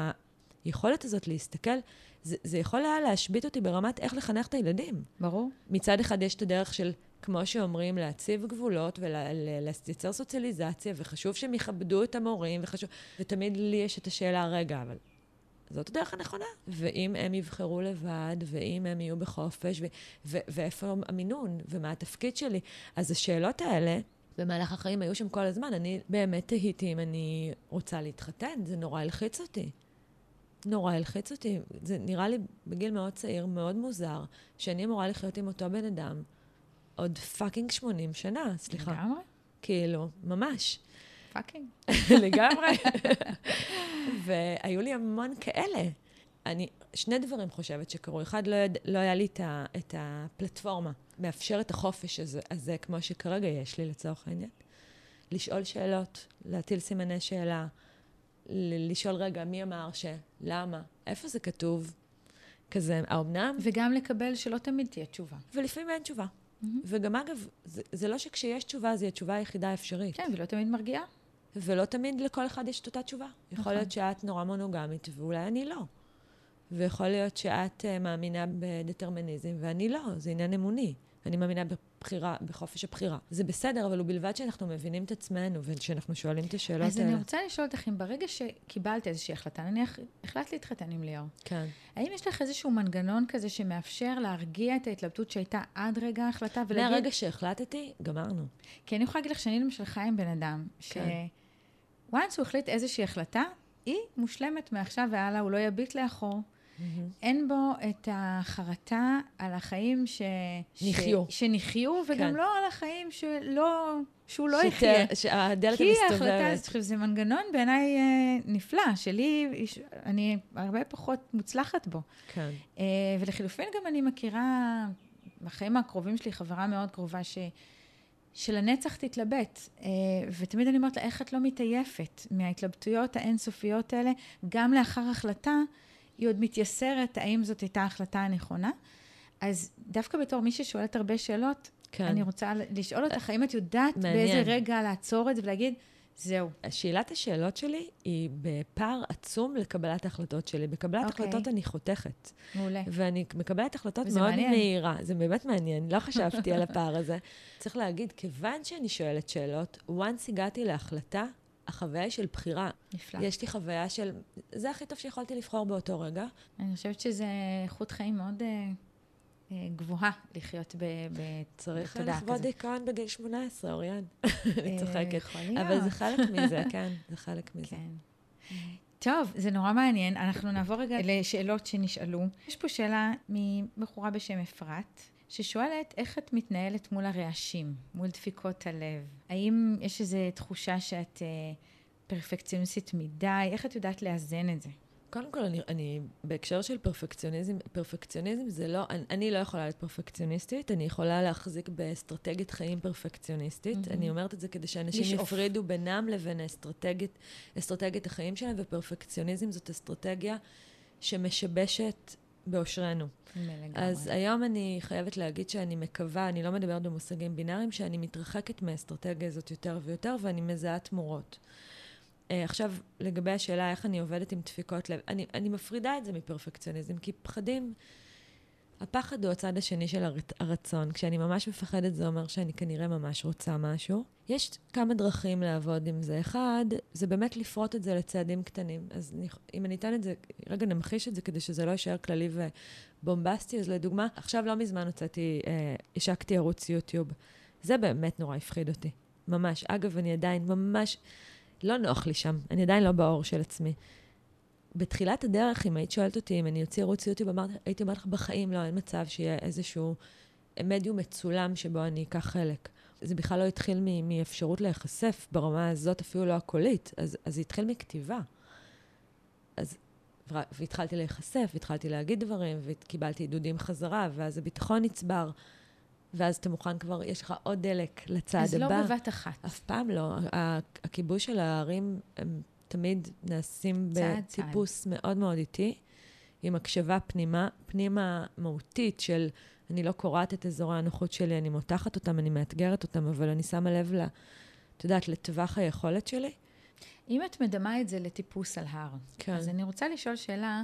היכולת הזאת להסתכל, זה, זה יכול היה להשבית אותי ברמת איך לחנך את הילדים. ברור. מצד אחד יש את הדרך של, כמו שאומרים, להציב גבולות ולייצר סוציאליזציה, וחשוב שהם יכבדו את המורים, וחשוב... ותמיד לי יש את השאלה, רגע, אבל זאת הדרך הנכונה. ואם הם יבחרו לבד, ואם הם יהיו בחופש, ו- ו- ואיפה המינון, ומה התפקיד שלי. אז השאלות האלה, במהלך החיים היו שם כל הזמן. אני באמת תהיתי אם אני רוצה להתחתן, זה נורא הלחיץ אותי. נורא הלחיץ אותי. זה נראה לי בגיל מאוד צעיר, מאוד מוזר, שאני אמורה לחיות עם אותו בן אדם עוד fucking 80 שנה, סליחה. לגמרי? כאילו, ממש. fucking. לגמרי. והיו לי המון כאלה. אני, שני דברים חושבת שקרו. אחד, לא, יד, לא היה לי את, ה, את הפלטפורמה, מאפשר את החופש הזה, הזה, כמו שכרגע יש לי לצורך העניין. לשאול שאלות, להטיל סימני שאלה, לשאול רגע, מי אמר ש... למה? איפה זה כתוב? כזה, האומנם? וגם לקבל שלא תמיד תהיה תשובה. ולפעמים אין תשובה. Mm-hmm. וגם אגב, זה, זה לא שכשיש תשובה, זו התשובה היחידה האפשרית. כן, ולא תמיד מרגיעה. ולא תמיד לכל אחד יש את אותה תשובה. נכון. יכול להיות שאת נורא מונוגמית, ואולי אני לא. ויכול להיות שאת uh, מאמינה בדטרמיניזם, ואני לא, זה עניין אמוני. אני מאמינה בבחירה, בחופש הבחירה. זה בסדר, אבל ובלבד שאנחנו מבינים את עצמנו ושאנחנו שואלים את השאלות אז האלה. אז אני רוצה לשאול אותך, אם ברגע שקיבלת איזושהי החלטה, נניח, החלטת להתחתן עם ליאור. כן. האם יש לך איזשהו מנגנון כזה שמאפשר להרגיע את ההתלבטות שהייתה עד רגע ההחלטה ולהגיד... מהרגע שהחלטתי, גמרנו. כי אני יכולה להגיד לך שאני למשל חיה עם בן אדם, כן. ש... once הוא החליט איזושהי החלטה, היא מושלמת מעכשיו והלאה, הוא לא יביט לאחור. Mm-hmm. אין בו את החרטה על החיים ש... נחיה. ש... שנחיה, וגם כן. לא על החיים שלא... שהוא לא יחיה. שהדלת המסתובבת. כי ההחלטה, עכשיו, זה מנגנון בעיניי אה, נפלא, שלי, אני הרבה פחות מוצלחת בו. כן. אה, ולחילופין גם אני מכירה, בחיים הקרובים שלי, חברה מאוד קרובה, ש... שלנצח תתלבט. אה, ותמיד אני אומרת לה, איך את לא מתעייפת מההתלבטויות האינסופיות האלה, גם לאחר החלטה, היא עוד מתייסרת האם זאת הייתה ההחלטה הנכונה. אז דווקא בתור מי ששואלת הרבה שאלות, כן. אני רוצה לשאול אותך, האם את יודעת מעניין. באיזה רגע לעצור את זה ולהגיד, זהו. שאלת השאלות שלי היא בפער עצום לקבלת ההחלטות שלי. בקבלת okay. אוקיי. החלטות אני חותכת. מעולה. ואני מקבלת החלטות מאוד מעניין. מהירה. זה באמת מעניין, לא חשבתי על הפער הזה. צריך להגיד, כיוון שאני שואלת שאלות, once הגעתי להחלטה, החוויה היא של בחירה. נפלא. יש לי חוויה של, זה הכי טוב שיכולתי לבחור באותו רגע. אני חושבת שזה איכות חיים מאוד אה, אה, גבוהה לחיות בתודעה כזאת. צריך לכבוד דיכאון בגיל 18, אוריאן. אני אה, צוחקת. אבל זה חלק מזה, כן, זה חלק מזה. כן. טוב, זה נורא מעניין. אנחנו נעבור רגע לשאלות שנשאלו. יש פה שאלה מבחורה בשם אפרת. ששואלת איך את מתנהלת מול הרעשים, מול דפיקות הלב. האם יש איזו תחושה שאת אה, פרפקציוניסטית מדי? איך את יודעת לאזן את זה? קודם כל, אני, אני בהקשר של פרפקציוניזם, פרפקציוניזם זה לא, אני, אני לא יכולה להיות פרפקציוניסטית, אני יכולה להחזיק באסטרטגיית חיים פרפקציוניסטית. Mm-hmm. אני אומרת את זה כדי שאנשים יפרידו בינם לבין אסטרטגיית, אסטרטגיית החיים שלהם, ופרפקציוניזם זאת אסטרטגיה שמשבשת באושרנו. אז היום אני חייבת להגיד שאני מקווה, אני לא מדברת במושגים בינאריים, שאני מתרחקת מהאסטרטגיה הזאת יותר ויותר, ואני מזהה תמורות. Uh, עכשיו, לגבי השאלה איך אני עובדת עם דפיקות לב, אני, אני מפרידה את זה מפרפקציוניזם, כי פחדים הפחד הוא הצד השני של הרצון. כשאני ממש מפחדת, זה אומר שאני כנראה ממש רוצה משהו. יש כמה דרכים לעבוד עם זה. אחד, זה באמת לפרוט את זה לצעדים קטנים. אז אם אני אתן את זה, רגע נמחיש את זה כדי שזה לא יישאר כללי ובומבסטי, אז לדוגמה, עכשיו לא מזמן הוצאתי, אה, השקתי ערוץ יוטיוב. זה באמת נורא הפחיד אותי. ממש. אגב, אני עדיין ממש, לא נוח לי שם, אני עדיין לא באור של עצמי. בתחילת הדרך, אם היית שואלת אותי אם אני אוציא ערוץ יוטיוב, הייתי אומרת לך, בחיים לא, אין מצב שיהיה איזשהו מדיום מצולם שבו אני אקח חלק. זה בכלל לא התחיל מאפשרות להיחשף ברמה הזאת, אפילו לא הקולית, אז, אז זה התחיל מכתיבה. אז, והתחלתי להיחשף, והתחלתי להגיד דברים, וקיבלתי עידודים חזרה, ואז הביטחון נצבר. ואז אתה מוכן כבר, יש לך עוד דלק לצעד אז לא הבא. אז לא בבת אחת. אף פעם לא. הכיבוש של הערים, הם תמיד נעשים בטיפוס צעד. מאוד מאוד איטי, עם הקשבה פנימה, פנימה מהותית של אני לא קורעת את אזורי הנוחות שלי, אני מותחת אותם, אני מאתגרת אותם, אבל אני שמה לב, ל, את יודעת, לטווח היכולת שלי. אם את מדמה את זה לטיפוס על הר, כן. אז אני רוצה לשאול שאלה,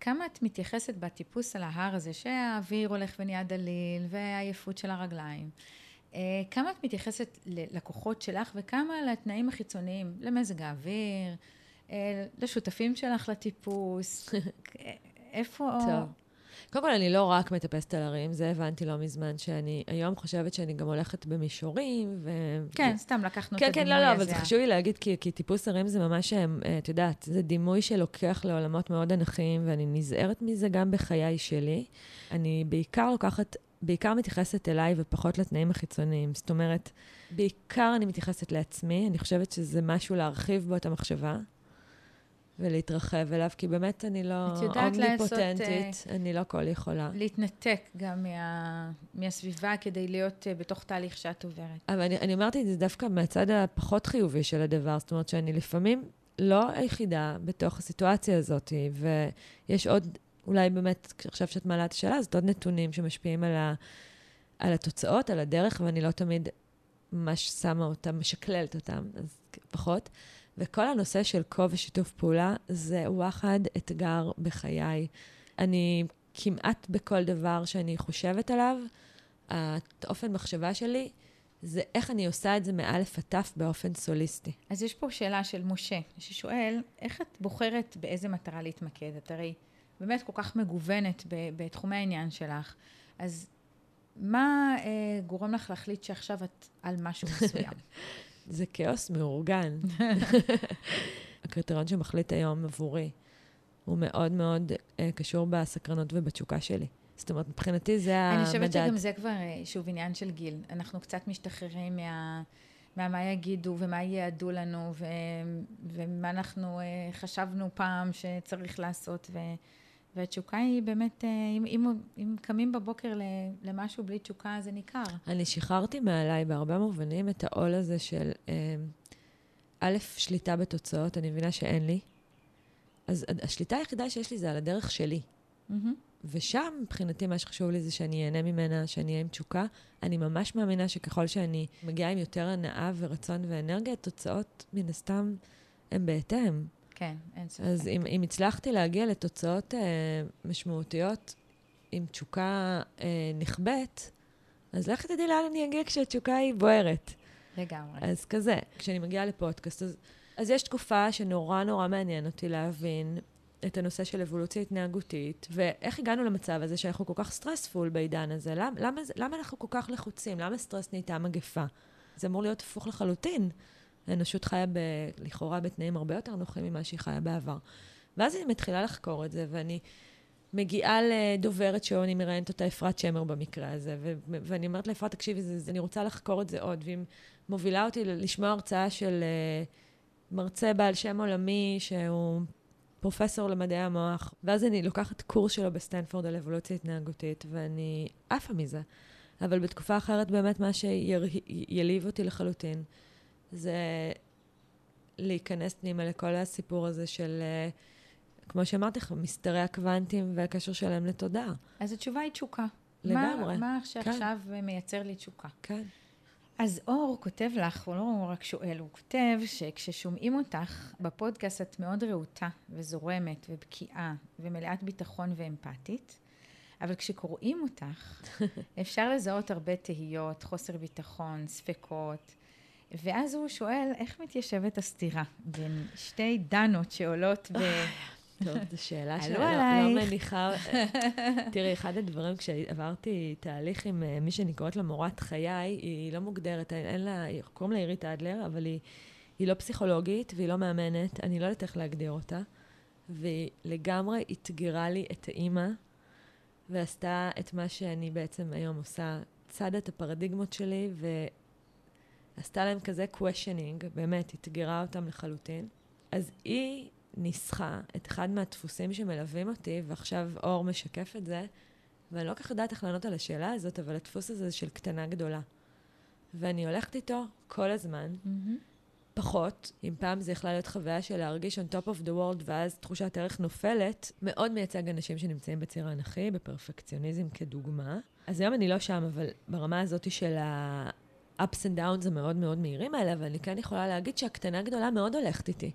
כמה את מתייחסת בטיפוס על ההר הזה, שהאוויר הולך ונהיה דליל, והעייפות של הרגליים, כמה את מתייחסת ללקוחות שלך וכמה לתנאים החיצוניים, למזג האוויר, אה, לשותפים שלך לטיפוס, איפה... טוב. קודם כל, אני לא רק מטפסת על הרים, זה הבנתי לא מזמן, שאני היום חושבת שאני גם הולכת במישורים, ו... כן, ו... סתם לקחנו כן, את כן, הדימוי כן, הזה. כן, לא, לא, אבל זה חשוב לי להגיד, כי, כי טיפוס הרים זה ממש, אה, את יודעת, זה דימוי שלוקח לעולמות מאוד אנכיים, ואני נזהרת מזה גם בחיי שלי. אני בעיקר לוקחת בעיקר מתייחסת אליי ופחות לתנאים החיצוניים. זאת אומרת, בעיקר אני מתייחסת לעצמי, אני חושבת שזה משהו להרחיב בו את המחשבה. ולהתרחב אליו, כי באמת אני לא אומניפוטנטית, לעשות, אה, אני לא כל יכולה. להתנתק גם מה, מהסביבה כדי להיות uh, בתוך תהליך שאת עוברת. אבל אני, אני אמרתי את זה דווקא מהצד הפחות חיובי של הדבר, זאת אומרת שאני לפעמים לא היחידה בתוך הסיטואציה הזאת, ויש עוד, אולי באמת, עכשיו שאת מעלה את השאלה, זאת עוד נתונים שמשפיעים על, ה, על התוצאות, על הדרך, ואני לא תמיד ממש שמה אותם, משקללת אותם, אז פחות. וכל הנושא של כה ושיתוף פעולה זה וואחד אתגר בחיי. אני כמעט בכל דבר שאני חושבת עליו, האופן מחשבה שלי, זה איך אני עושה את זה מאלף עד תף באופן סוליסטי. אז יש פה שאלה של משה, ששואל, איך את בוחרת באיזה מטרה להתמקד? את הרי באמת כל כך מגוונת בתחומי העניין שלך, אז מה אה, גורם לך להחליט שעכשיו את על משהו מסוים? זה כאוס מאורגן. הקריטריון שמחליט היום עבורי הוא מאוד מאוד uh, קשור בסקרנות ובתשוקה שלי. זאת אומרת, מבחינתי זה המדד. אני חושבת שגם זה כבר, אה, שוב, עניין של גיל. אנחנו קצת משתחררים מה... מה יגידו ומה ייעדו לנו ו... ומה אנחנו uh, חשבנו פעם שצריך לעשות. ו... והתשוקה היא באמת, אה, אם, אם, אם קמים בבוקר למשהו בלי תשוקה, זה ניכר. אני שחררתי מעליי בהרבה מובנים את העול הזה של, אה, א', שליטה בתוצאות, אני מבינה שאין לי. אז השליטה היחידה שיש לי זה על הדרך שלי. Mm-hmm. ושם, מבחינתי, מה שחשוב לי זה שאני אהנה ממנה, שאני אהיה עם תשוקה. אני ממש מאמינה שככל שאני מגיעה עם יותר הנאה ורצון ואנרגיה, התוצאות, מן הסתם, הן בהתאם. כן, אין ספק. אז אם, אם הצלחתי להגיע לתוצאות אה, משמעותיות עם תשוקה אה, נכבדת, אז לך תדעי לאן אני אגיע כשהתשוקה היא בוערת. לגמרי. אז כזה, כשאני מגיעה לפודקאסט, אז, אז יש תקופה שנורא נורא מעניין אותי להבין את הנושא של אבולוציה התנהגותית, ואיך הגענו למצב הזה שאנחנו כל כך stressful בעידן הזה. למ, למה, למה אנחנו כל כך לחוצים? למה סטרס נהייתה מגפה? זה אמור להיות הפוך לחלוטין. האנושות חיה ב, לכאורה בתנאים הרבה יותר נוחים ממה שהיא חיה בעבר. ואז אני מתחילה לחקור את זה, ואני מגיעה לדוברת שאני מראיינת אותה, אפרת שמר במקרה הזה, ו- ואני אומרת לאפרת, תקשיבי, אני רוצה לחקור את זה עוד, והיא מובילה אותי לשמוע הרצאה של אה, מרצה בעל שם עולמי, שהוא פרופסור למדעי המוח, ואז אני לוקחת קורס שלו בסטנפורד על אבולוציה התנהגותית, ואני עפה מזה. אבל בתקופה אחרת, באמת מה שהלהיב אותי לחלוטין, זה להיכנס פנימה לכל הסיפור הזה של, אה, כמו שאמרתי לך, מסתרי הקוונטים והקשר שלהם לתודעה. אז התשובה היא תשוקה. לגמרי. מה, מה שעכשיו כן. מייצר לי תשוקה? כן. אז אור כותב לך, הוא לא רק שואל, הוא כותב שכששומעים אותך בפודקאסט את מאוד רהוטה וזורמת ובקיאה ומלאת ביטחון ואמפתית, אבל כשקוראים אותך, אפשר לזהות הרבה תהיות, חוסר ביטחון, ספקות, ואז הוא שואל, איך מתיישבת הסתירה בין שתי דנות שעולות ב... טוב, זו שאלה שאני לא-. מניחה... תראי, אחד הדברים, כשעברתי תהליך עם אה, מי שאני קוראת לה מורת חיי, היא לא מוגדרת, אין לה, קוראים לה עירית אדלר, אבל היא, היא לא פסיכולוגית והיא לא מאמנת, אני לא יודעת איך להגדיר אותה, והיא לגמרי אתגרה לי את האימא, ועשתה את מה שאני בעצם היום עושה, צדה את הפרדיגמות שלי, ועשתה להם כזה questioning, באמת, אתגרה אותם לחלוטין. אז היא ניסחה את אחד מהדפוסים שמלווים אותי, ועכשיו אור משקף את זה, ואני לא כל כך יודעת איך לענות על השאלה הזאת, אבל הדפוס הזה של קטנה גדולה. ואני הולכת איתו כל הזמן, מהמם. פחות, אם פעם זה יכלה להיות חוויה של להרגיש on top of the world, ואז תחושת ערך נופלת, מאוד מייצג אנשים שנמצאים בציר האנכי, בפרפקציוניזם כדוגמה. אז היום אני לא שם, אבל ברמה הזאת של ה-ups and downs המאוד מאוד מהירים האלה, אבל אני כן יכולה להגיד שהקטנה גדולה מאוד הולכת איתי.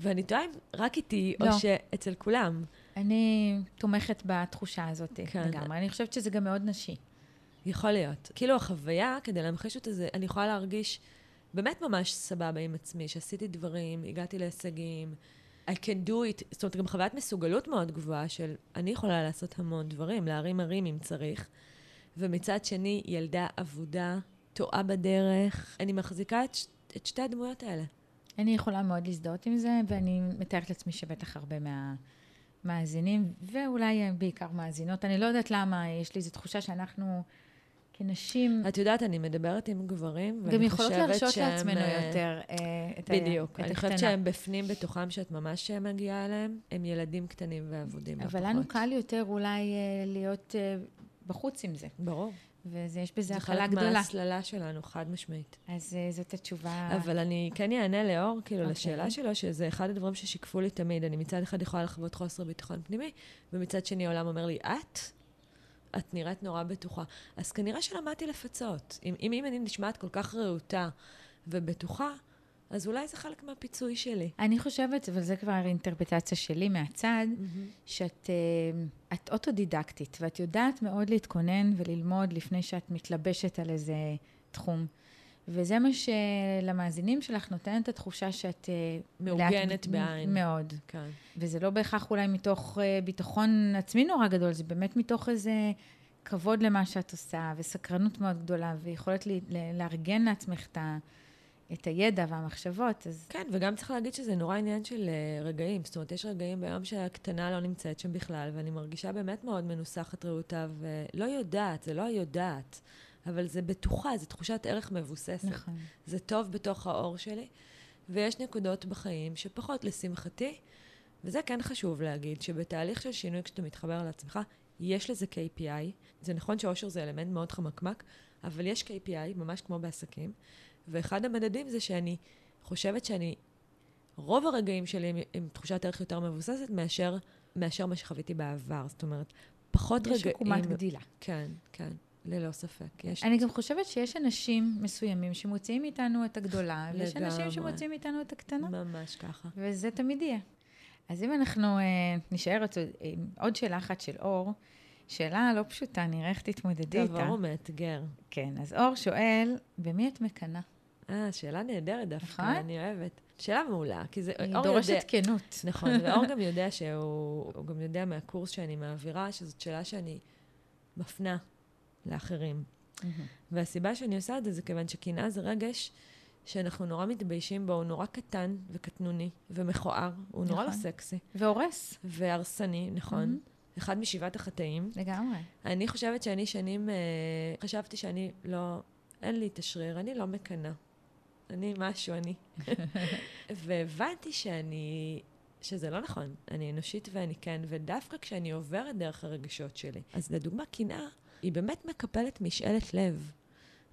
ואני תוהה אם רק איתי, לא. או שאצל כולם. אני תומכת בתחושה הזאת כן. לגמרי. אני חושבת שזה גם מאוד נשי. יכול להיות. כאילו החוויה, כדי להמחיש אותה, זה, אני יכולה להרגיש באמת ממש סבבה עם עצמי, שעשיתי דברים, הגעתי להישגים, I can do it, זאת אומרת, גם חוויית מסוגלות מאוד גבוהה של אני יכולה לעשות המון דברים, להרים הרים אם צריך, ומצד שני, ילדה אבודה, טועה בדרך. אני מחזיקה את, ש- את שתי הדמויות האלה. אני יכולה מאוד להזדהות עם זה, ואני מתארת לעצמי שבטח הרבה מהמאזינים, ואולי אה, בעיקר מאזינות, אני לא יודעת למה, יש לי איזו תחושה שאנחנו כנשים את יודעת, אני מדברת עם גברים, ואני גם יכולות חושבת להרשות שהם, לעצמנו אה, יותר אה, את ה- בדיוק. אני חושבת הקטנה. שהם בפנים בתוכם, שאת ממש מגיעה אליהם, הם ילדים קטנים ואבודים. אבל לנו. קל יותר אולי אה, להיות אה, בחוץ עם זה, ברור. ויש בזה זה הקלה חלק גדולה. מההסללה שלנו, חד משמעית. אז אה, זאת התשובה. אבל אני כן אענה לאור, כאילו, אוקיי. לשאלה שלו, שזה אחד הדברים ששיקפו לי תמיד. אני מצד אחד יכולה לחוות חוסר ביטחון פנימי, ומצד שני העולם אומר לי, את? את נראית נורא בטוחה. אז כנראה שלמדתי לפצות. אם, אם, אם אני נשמעת כל כך רהוטה ובטוחה, אז אולי זה חלק מהפיצוי שלי. אני חושבת, אבל זה כבר אינטרפטציה שלי מהצד, שאת אה, את אוטודידקטית, ואת יודעת מאוד להתכונן וללמוד לפני שאת מתלבשת על איזה תחום. וזה מה שלמאזינים שלך נותן את התחושה שאת... אה, מעוגנת לאט- בעין. מאוד. כן. וזה לא בהכרח אולי מתוך אה, ביטחון עצמי נורא גדול, זה באמת מתוך איזה כבוד למה שאת עושה, וסקרנות מאוד גדולה, ויכולת לארגן לעצמך את, ה, את הידע והמחשבות, אז כן, וגם צריך להגיד שזה נורא עניין של אה, רגעים. זאת אומרת, יש רגעים ביום שהקטנה לא נמצאת שם בכלל, ואני מרגישה באמת מאוד מנוסחת רהוטה, ולא יודעת, זה לא היודעת, אבל זה בטוחה, זו תחושת ערך מבוססת. נכון. זה טוב בתוך האור שלי, ויש נקודות בחיים שפחות לשמחתי, וזה כן חשוב להגיד, שבתהליך של שינוי, כשאתה מתחבר לעצמך, יש לזה KPI. זה נכון שאושר זה אלמנט מאוד חמקמק, אבל יש KPI, ממש כמו בעסקים, ואחד המדדים זה שאני חושבת שאני, רוב הרגעים שלי עם, עם תחושת ערך יותר מבוססת מאשר, מאשר מה שחוויתי בעבר. זאת אומרת, פחות יש רגעים... עקומת גדילה. כן, כן, ללא ספק. יש אני גם חושבת שיש אנשים מסוימים שמוציאים מאיתנו את הגדולה, ויש אנשים לגמרי. שמוציאים מאיתנו את הקטנה, ממש ככה. וזה תמיד יהיה. אז אם אנחנו אה, נשאר עוד- עם עוד שאלה אחת של אור, שאלה לא פשוטה, נראה איך תתמודדי איתה. אור מאתגר. כן, אז אור שואל, במי את מקנאה? אה, שאלה נהדרת דווקא, נכון? אני אוהבת. שאלה מעולה, כי זה... היא דורשת יודע- כנות. נכון, ואור גם יודע שהוא... הוא גם יודע מהקורס שאני מעבירה, שזאת שאלה שאני מפנה לאחרים. והסיבה שאני עושה את זה, זה כיוון שקנאה זה רגש שאנחנו נורא מתביישים בו, הוא נורא קטן וקטנוני ומכוער, הוא נורא לא נכון. סקסי. והורס, והרסני, נכון. אחד משבעת החטאים. לגמרי. אני חושבת שאני שנים, אה, חשבתי שאני לא, אין לי את השריר, אני לא מקנאה. אני משהו, אני. והבנתי שאני, שזה לא נכון. אני אנושית ואני כן, ודווקא כשאני עוברת דרך הרגשות שלי. אז לדוגמה, קנאה היא באמת מקפלת משאלת לב.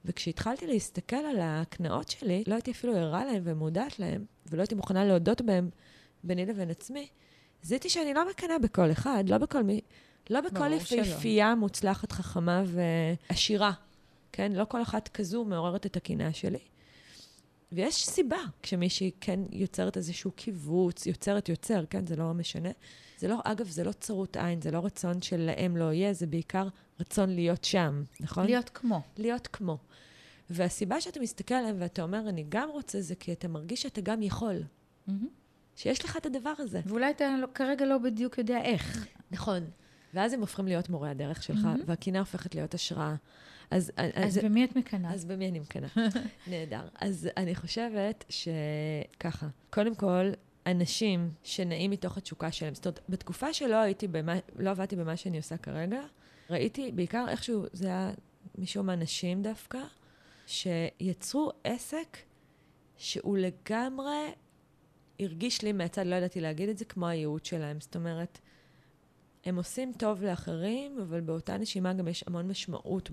וכשהתחלתי להסתכל על הקנאות שלי, לא הייתי אפילו ערה להן ומודעת להן, ולא הייתי מוכנה להודות בהן ביני לבין עצמי, זיהיתי שאני לא מקנאה בכל אחד, לא בכל מי... לא בכל. יפהפייה מוצלחת, חכמה ועשירה, כן? לא כל אחת כזו מעוררת את הקנאה שלי. ויש סיבה כשמישהי כן יוצרת איזשהו קיבוץ, יוצרת יוצר, כן? זה לא משנה. זה לא, אגב, זה לא צרות עין, זה לא רצון שלהם לא יהיה, זה בעיקר רצון להיות שם, נכון? להיות כמו. להיות כמו. והסיבה שאתה מסתכל עליהם ואתה אומר, אני גם רוצה, זה כי אתה מרגיש שאתה גם יכול. מהמם. שיש לך את הדבר הזה. ואולי אתה לא, כרגע לא בדיוק יודע איך. נכון. ואז הם הופכים להיות מורי הדרך שלך, מהמם. והקינה הופכת להיות השראה. אז, אז במי את מקנאה? אז במי אני מקנאה? נהדר. אז אני חושבת שככה, קודם כל, אנשים שנעים מתוך התשוקה שלהם, זאת אומרת, בתקופה שלא הייתי במה, לא עבדתי במה שאני עושה כרגע, ראיתי בעיקר איכשהו, זה היה משום מה נשים דווקא, שיצרו עסק שהוא לגמרי הרגיש לי מהצד, לא ידעתי להגיד את זה, כמו הייעוד שלהם. זאת אומרת, הם עושים טוב לאחרים, אבל באותה נשימה גם יש המון משמעות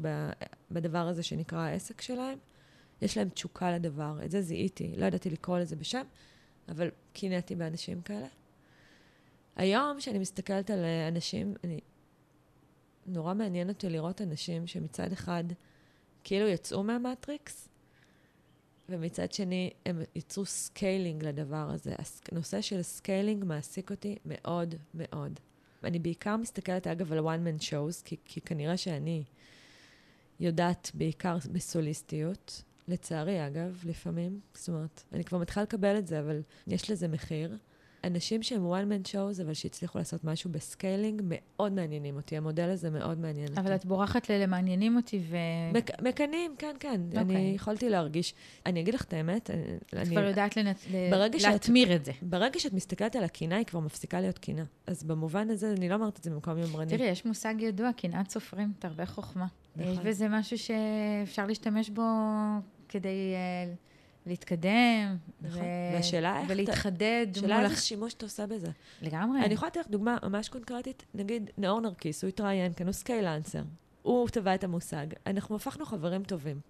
בדבר הזה שנקרא העסק שלהם. יש להם תשוקה לדבר, את זה זיהיתי. לא ידעתי לקרוא לזה בשם, אבל קינאתי באנשים כאלה. היום, כשאני מסתכלת על אה, אנשים, אני... נורא מעניין אותי לראות אנשים שמצד אחד כאילו יצאו מהמטריקס, ומצד שני הם יצרו scaling לדבר הזה. הנושא של scaling מעסיק אותי מאוד מאוד. אני בעיקר מסתכלת, אגב, על one man shows, כי, כי כנראה שאני יודעת בעיקר בסוליסטיות. לצערי, אגב, לפעמים. זאת אומרת, אני כבר מתחילה לקבל את זה, אבל יש לזה מחיר. אנשים שהם one man shows, אבל שהצליחו לעשות משהו ב scaling, מאוד מעניינים אותי. המודל הזה מאוד מעניין אותי. אבל את בורחת למעניינים אותי ו... מק- מקנאים, כן, כן. Okay. אני אוקיי. יכולתי להרגיש. אני אגיד לך את האמת, אני... את כבר יודעת לנת... שאת- להתמיר את זה. ברגע שאת מסתכלת על הקינה, היא כבר מפסיקה להיות קינה. אז במובן הזה, אני לא אומרת את זה במקום יומרני. תראי, יש מושג ידוע, קנאת סופרים, תרבה חוכמה. נכון. יש בזה משהו שאפשר להשתמש בו כדי אה, להתקדם. נכון. ו- והשאלה איך... ולהתחדד מול... שאלה איזה שימוש אתה עושה בזה. לגמרי. אני יכולה לתת לך דוגמה ממש קונקרטית. נגיד, נאור נרקיס, הוא התראיין כאן, הוא scalancer. הוא טבע את המושג. אנחנו הפכנו חברים טובים.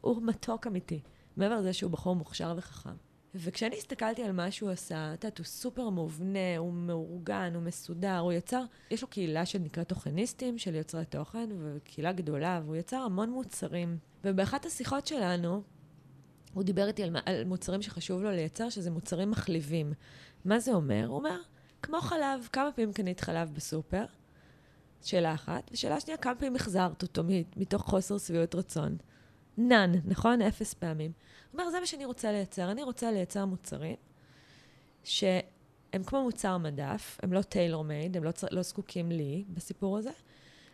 הוא מתוק אמיתי. מעבר לזה שהוא בחור מוכשר וחכם. וכשאני הסתכלתי על מה שהוא עשה, את יודעת, הוא סופר מובנה, הוא מאורגן, הוא מסודר, הוא יצר, יש לו קהילה שנקראת תוכניסטים, של יוצרי תוכן, וקהילה גדולה, והוא יצר המון מוצרים. ובאחת השיחות שלנו, הוא דיבר איתי על, על מוצרים שחשוב לו לייצר, שזה מוצרים מחליבים. מה זה אומר? הוא אומר, כמו חלב, כמה פעמים קנית חלב בסופר? שאלה אחת. ושאלה שנייה, כמה פעמים החזרת אותו מתוך חוסר שביעות רצון? נאן, נכון? אפס פעמים. הוא אומר, זה מה שאני רוצה לייצר. אני רוצה לייצר מוצרים שהם כמו מוצר מדף, הם לא טיילור מייד, הם לא, לא זקוקים לי בסיפור הזה.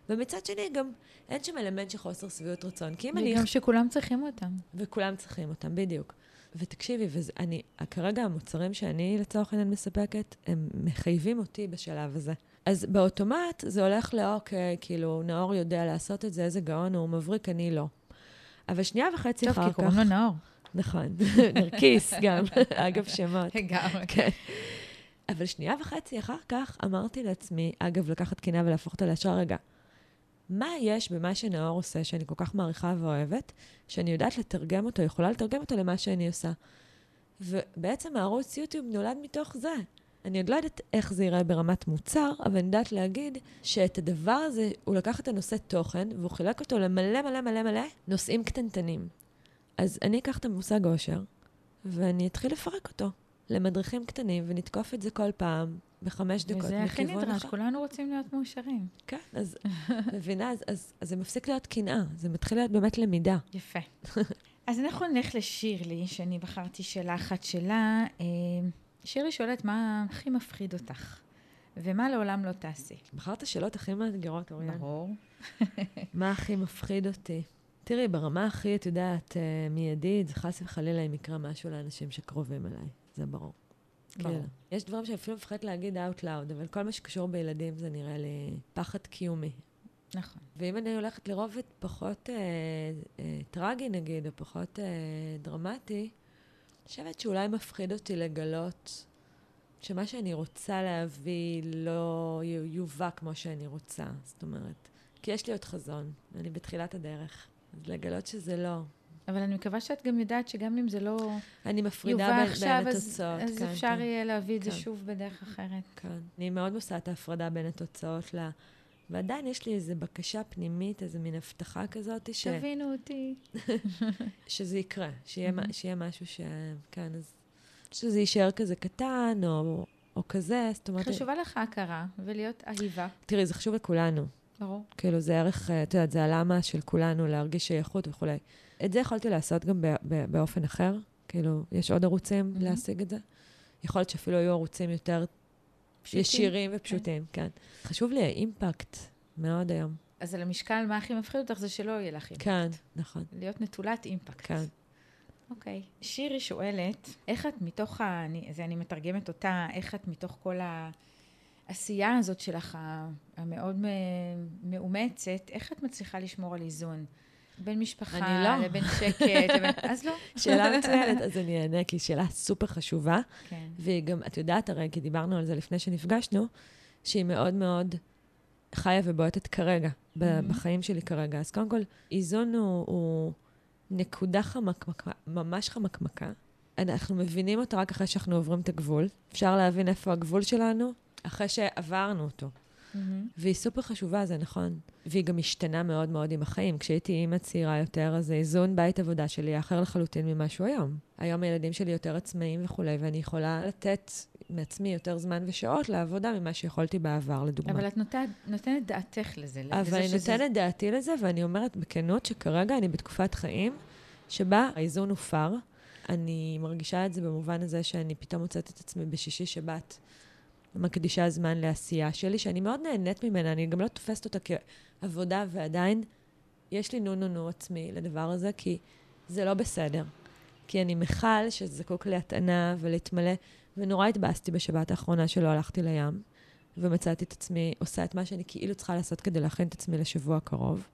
ומצד שני, גם אין שם אלמנט של חוסר שביעות רצון. כי אם אני... וגם שכולם צריכים אותם. וכולם צריכים אותם, בדיוק. ותקשיבי, ואני, כרגע המוצרים שאני לצורך העניין מספקת, הם מחייבים אותי בשלב הזה. אז באוטומט זה הולך לאוקיי, כאילו, נאור יודע לעשות את זה, איזה גאון הוא, מבריק, אני לא. אבל שנייה וחצי טוב, אחר כי כך... קוראים לו נאור. נכון, נרקיס גם, אגב שמות. לגמרי. כן. אבל שנייה וחצי אחר כך אמרתי לעצמי, אגב, לקחת קינה ולהפוך אותה להשראה, רגע, מה יש במה שנאור עושה, שאני כל כך מעריכה ואוהבת, שאני יודעת לתרגם אותו, יכולה לתרגם אותו למה שאני עושה? ובעצם הערוץ יוטיוב נולד מתוך זה. אני עוד לא יודעת איך זה ייראה ברמת מוצר, אבל אני יודעת להגיד שאת הדבר הזה, הוא לקח את הנושא תוכן, והוא חילק אותו למלא מלא מלא מלא נושאים קטנטנים. אז אני אקח את המושג אושר, ואני אתחיל לפרק אותו למדריכים קטנים, ונתקוף את זה כל פעם בחמש דקות וזה הכי נדרש. כולנו רוצים להיות מאושרים. כן, אז מבינה, אז, אז, אז זה מפסיק להיות קנאה, זה מתחיל להיות באמת למידה. יפה. אז אנחנו נלך לשירלי, שאני בחרתי שאלה אחת שלה. אה, שירלי שואלת, מה הכי מפחיד אותך? ומה לעולם לא תעשי? בחרת שאלות הכי מאתגרות, אוריאן. ברור. מה הכי מפחיד אותי? תראי, ברמה הכי, את יודעת, אה, מיידית, זה חס וחלילה אם יקרה משהו לאנשים שקרובים אליי, זה ברור. כאילו, יש דברים שאפילו מפחדת להגיד out loud, אבל כל מה שקשור בילדים זה נראה לי פחד קיומי. נכון. ואם אני הולכת לרובד פחות אה, אה, טרגי, נגיד, או פחות אה, דרמטי, אני חושבת שאולי מפחיד אותי לגלות שמה שאני רוצה להביא לא יובא כמו שאני רוצה. זאת אומרת, כי יש לי עוד חזון, אני בתחילת הדרך. אז לגלות שזה לא. אבל אני מקווה שאת גם יודעת שגם אם זה לא אני מפרידה בין, עכשיו, בין אז, התוצאות. אז כן, אפשר כן, יהיה להביא את זה כן. שוב בדרך אחרת. כן. אני מאוד עושה את ההפרדה בין התוצאות ל... ועדיין יש לי איזו בקשה פנימית, איזו מין הבטחה כזאת, ש... תבינו אותי. שזה יקרה, שיהיה. מה- שיהיה משהו ש... כן, אז... שזה יישאר כזה קטן, או, או כזה, זאת אומרת... חשובה לך הכרה ולהיות אהיבה. תראי, זה חשוב לכולנו. ברור. כאילו, זה ערך, אה, את יודעת, זה הלמה של כולנו, להרגיש שייכות וכולי. את זה יכולתי לעשות גם באופן אחר. כאילו, יש עוד ערוצים מהמם. להשיג את זה. יכול להיות שאפילו היו ערוצים יותר פשוטים. ישירים ופשוטים, כן. חשוב לי האימפקט מאוד היום. אז על המשקל, מה הכי מפחיד אותך זה שלא יהיה לך אימפקט. כן, נכון, להיות נטולת אימפקט. כן. אוקיי. שירי שואלת, איך את מתוך ה... אני, זה אני מתרגמת אותה, איך את מתוך כל העשייה הזאת שלך, ה- המאוד מ- מאומצת, איך את מצליחה לשמור על איזון? בין משפחה אני לא. לבין שקט, לבין... אז לא. שאלה מצוינת, אז אני אענה, כי היא שאלה סופר חשובה, כן. והיא גם, את יודעת הרי, כי דיברנו על זה לפני שנפגשנו, שהיא מאוד מאוד חיה ובועטת כרגע, מהמם. בחיים שלי כרגע. אז קודם כל, איזון הוא, הוא נקודה חמקמקה, ממש חמקמקה. אנחנו מבינים אותה רק אחרי שאנחנו עוברים את הגבול. אפשר להבין איפה הגבול שלנו אחרי שעברנו אותו. מהמם. והיא סופר חשובה, זה נכון. והיא גם משתנה מאוד מאוד עם החיים. כשהייתי אימא צעירה יותר, אז האיזון בית עבודה שלי היה אחר לחלוטין ממה שהוא היום. היום הילדים שלי יותר עצמאיים וכולי, ואני יכולה לתת מעצמי יותר זמן ושעות לעבודה ממה שיכולתי בעבר, לדוגמה. אבל את נותנת, נותנת דעתך לזה. לזה אבל אני שזה- נותנת דעתי לזה, ואני אומרת בכנות שכרגע אני בתקופת חיים שבה האיזון הופר. אני מרגישה את זה במובן הזה שאני פתאום מוצאת את עצמי בשישי שבת מקדישה זמן לעשייה שלי, שאני מאוד נהנית ממנה, אני גם לא תופסת אותה כעבודה, ועדיין יש לי נו נו נו עצמי לדבר הזה, כי זה לא בסדר. כי אני מכל שזקוק להטענה ולהתמלא, ונורא התבאסתי בשבת האחרונה שלא הלכתי לים, ומצאתי את עצמי עושה את מה שאני כאילו צריכה לעשות כדי להכין את עצמי לשבוע הקרוב.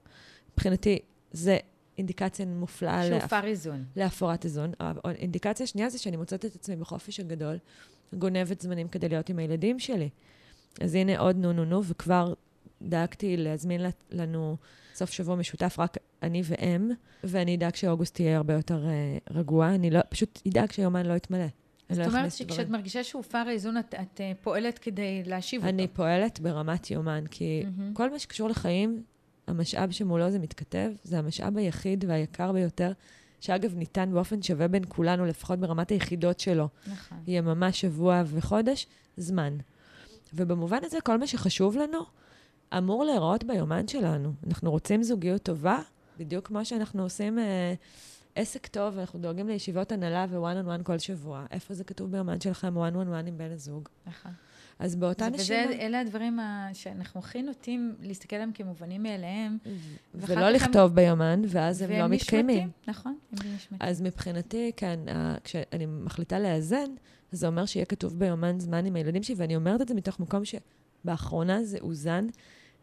מבחינתי, זה אינדיקציה מופלאה. שהופר איזון. להפרת איזון. האינדיקציה השנייה זה שאני מוצאת את עצמי בחופש הגדול, גונבת זמנים כדי להיות עם הילדים שלי. אז הנה עוד נו נו נו, וכבר דאגתי להזמין לנו סוף שבוע משותף, רק אני והם, ואני אדאג שאוגוסט יהיה הרבה יותר uh, רגוע. אני לא, פשוט אדאג שיומן לא יתמלא. אני לא זאת אומרת שכשאת. מרגישה שהופר האיזון, את, את אה, פועלת כדי להשיב אני אותו. פועלת ברמת יומן, כי מהמם. כל מה שקשור לחיים, המשאב שמולו זה מתכתב, זה המשאב היחיד והיקר ביותר, שאגב, ניתן באופן שווה בין כולנו, לפחות ברמת היחידות שלו. נכון. יהיה ממש שבוע וחודש, זמן. ובמובן הזה, כל מה שחשוב לנו אמור להיראות ביומן שלנו. אנחנו רוצים זוגיות טובה, בדיוק כמו שאנחנו עושים אה, עסק טוב, אנחנו דואגים לישיבות הנהלה ו-one on one כל שבוע. איפה זה כתוב ביומן שלכם one on one עם בן הזוג? נכון. אז באותה נשימה... וזה, אלה הדברים ה- שאנחנו הכי נוטים להסתכל עליהם כמובנים מאליהם. ולא הם- לכתוב ביומן, ואז הם לא והם מתקיימים. נשמטים, נכון, הם נשמטים. אז מבחינתי, כן, כשאני מחליטה לאזן, זה אומר שיהיה כתוב ביומן זמן עם הילדים שלי, ואני אומרת את זה מתוך מקום שבאחרונה זה אוזן,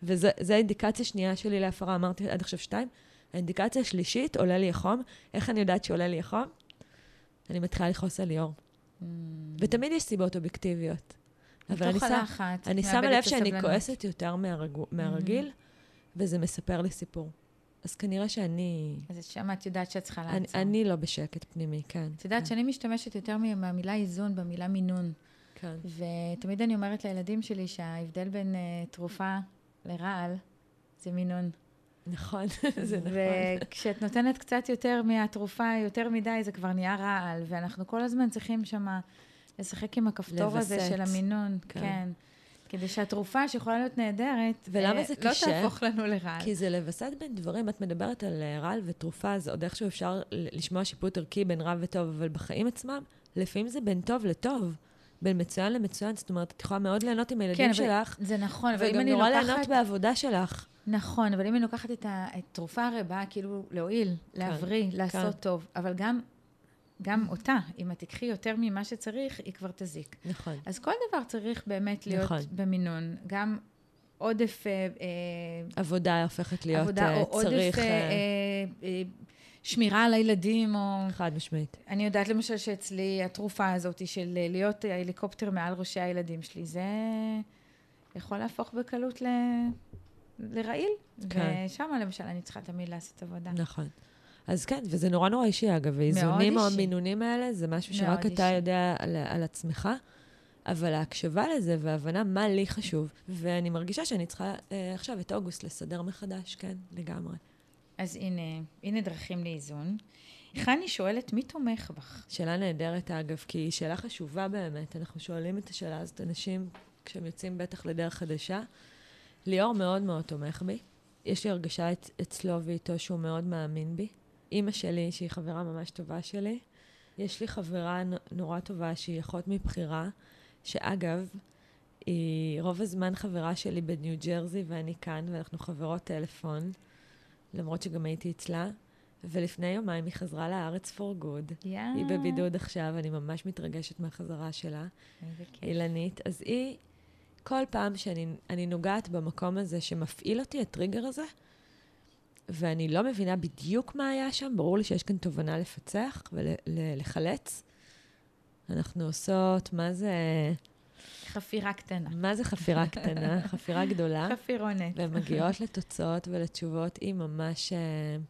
וזו האינדיקציה שנייה שלי להפרה, אמרתי עד עכשיו שתיים. האינדיקציה השלישית, עולה לי החום. איך אני יודעת שעולה לי החום? אני מתחילה לכעוס על ליאור. Mm. ותמיד יש סיבות אובייקטיביות. אבל אני, הלחץ, אני שמה לב שאני. כועסת יותר מהרגו, מהרגיל, וזה מספר לי סיפור. אז כנראה שאני... אז שם את יודעת שאת צריכה אני, לעצור. אני לא בשקט פנימי, כן. את יודעת כן, שאני משתמשת יותר מהמילה איזון במילה מינון. כן. ותמיד אני אומרת לילדים שלי שההבדל בין uh, תרופה לרעל זה מינון. נכון, זה נכון. וכשאת נותנת קצת יותר מהתרופה, יותר מדי, זה כבר נהיה רעל, ואנחנו כל הזמן צריכים שמה לשחק עם הכפתור הזה לווסת. של המינון. כן. כן. כן. כדי שהתרופה שיכולה להיות נהדרת, ולמה אה, זה לא קשה? תהפוך לנו לרעל. כי זה לווסת בין דברים, את מדברת על אה, רעל ותרופה, אז עוד איכשהו אפשר לשמוע שיפוט ערכי בין רע וטוב, אבל בחיים עצמם, לפעמים זה בין טוב לטוב, בין מצוין למצוין, זאת אומרת, את יכולה מאוד ליהנות עם הילדים כן, שלך, זה נכון, אבל אם וגם אני נורא לוקחת... ליהנות בעבודה שלך. נכון, אבל אם אני לוקחת את התרופה הרי באה כאילו להועיל, להבריא, לעשות כן. טוב, אבל גם, גם אותה, אם את תיקחי יותר ממה שצריך, היא כבר תזיק. נכון. אז כל דבר צריך באמת להיות נכון. במינון. גם עודף אה, אה, עבודה הופכת להיות עבודה, אה, או עודף צריך, אה, אה, אה, אה, שמירה על הילדים, או... חד משמעית. אני יודעת למשל שאצלי התרופה הזאת של אה, להיות ההליקופטר מעל ראשי הילדים שלי, זה יכול להפוך בקלות ל... לרעיל. כן. ושם למשל אני צריכה תמיד לעשות עבודה. נכון. אז כן, וזה נורא נורא אישי, אגב, האיזונים או. המינונים האלה, זה משהו שרק אתה אישי. יודע על, על עצמך, אבל ההקשבה לזה וההבנה מה לי חשוב, ואני מרגישה שאני צריכה אה, עכשיו את אוגוסט לסדר מחדש, כן, לגמרי. אז הנה, הנה דרכים לאיזון. חני שואלת, מי תומך בך? שאלה נהדרת, אגב, כי היא שאלה חשובה באמת. אנחנו שואלים את השאלה הזאת אנשים כשהם יוצאים בטח לדרך חדשה. ליאור מאוד מאוד תומך בי. יש לי הרגשה את, אצלו ואיתו שהוא מאוד מאמין בי. אימא שלי, שהיא חברה ממש טובה שלי, יש לי חברה נורא טובה שהיא אחות מבחירה, שאגב, היא רוב הזמן חברה שלי בניו ג'רזי ואני כאן, ואנחנו חברות טלפון, למרות שגם הייתי אצלה. ולפני יומיים היא חזרה לארץ for good. Yeah. היא בבידוד עכשיו, אני ממש מתרגשת מהחזרה שלה. איזה כיף. אילנית. אז היא, כל פעם שאני נוגעת במקום הזה שמפעיל אותי, הטריגר הזה, ואני לא מבינה בדיוק מה היה שם, ברור לי שיש כאן תובנה לפצח ולחלץ. אנחנו עושות, מה זה... חפירה קטנה. מה זה חפירה קטנה? חפירה גדולה. חפירונת. ומגיעות לתוצאות ולתשובות, היא ממש uh,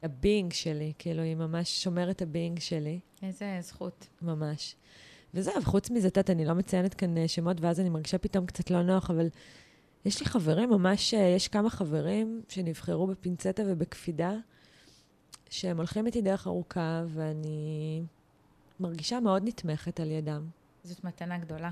הבינג שלי, כאילו, היא ממש שומרת הבינג שלי. איזה זכות. ממש. וזהו, וחוץ מזה, את אני לא מציינת כאן אה, שמות, ואז אני מרגישה פתאום קצת לא נוח, אבל יש לי חברים, ממש, אה, יש כמה חברים שנבחרו בפינצטה ובקפידה, שהם הולכים איתי דרך ארוכה, ואני מרגישה מאוד נתמכת על ידם. זאת מתנה גדולה.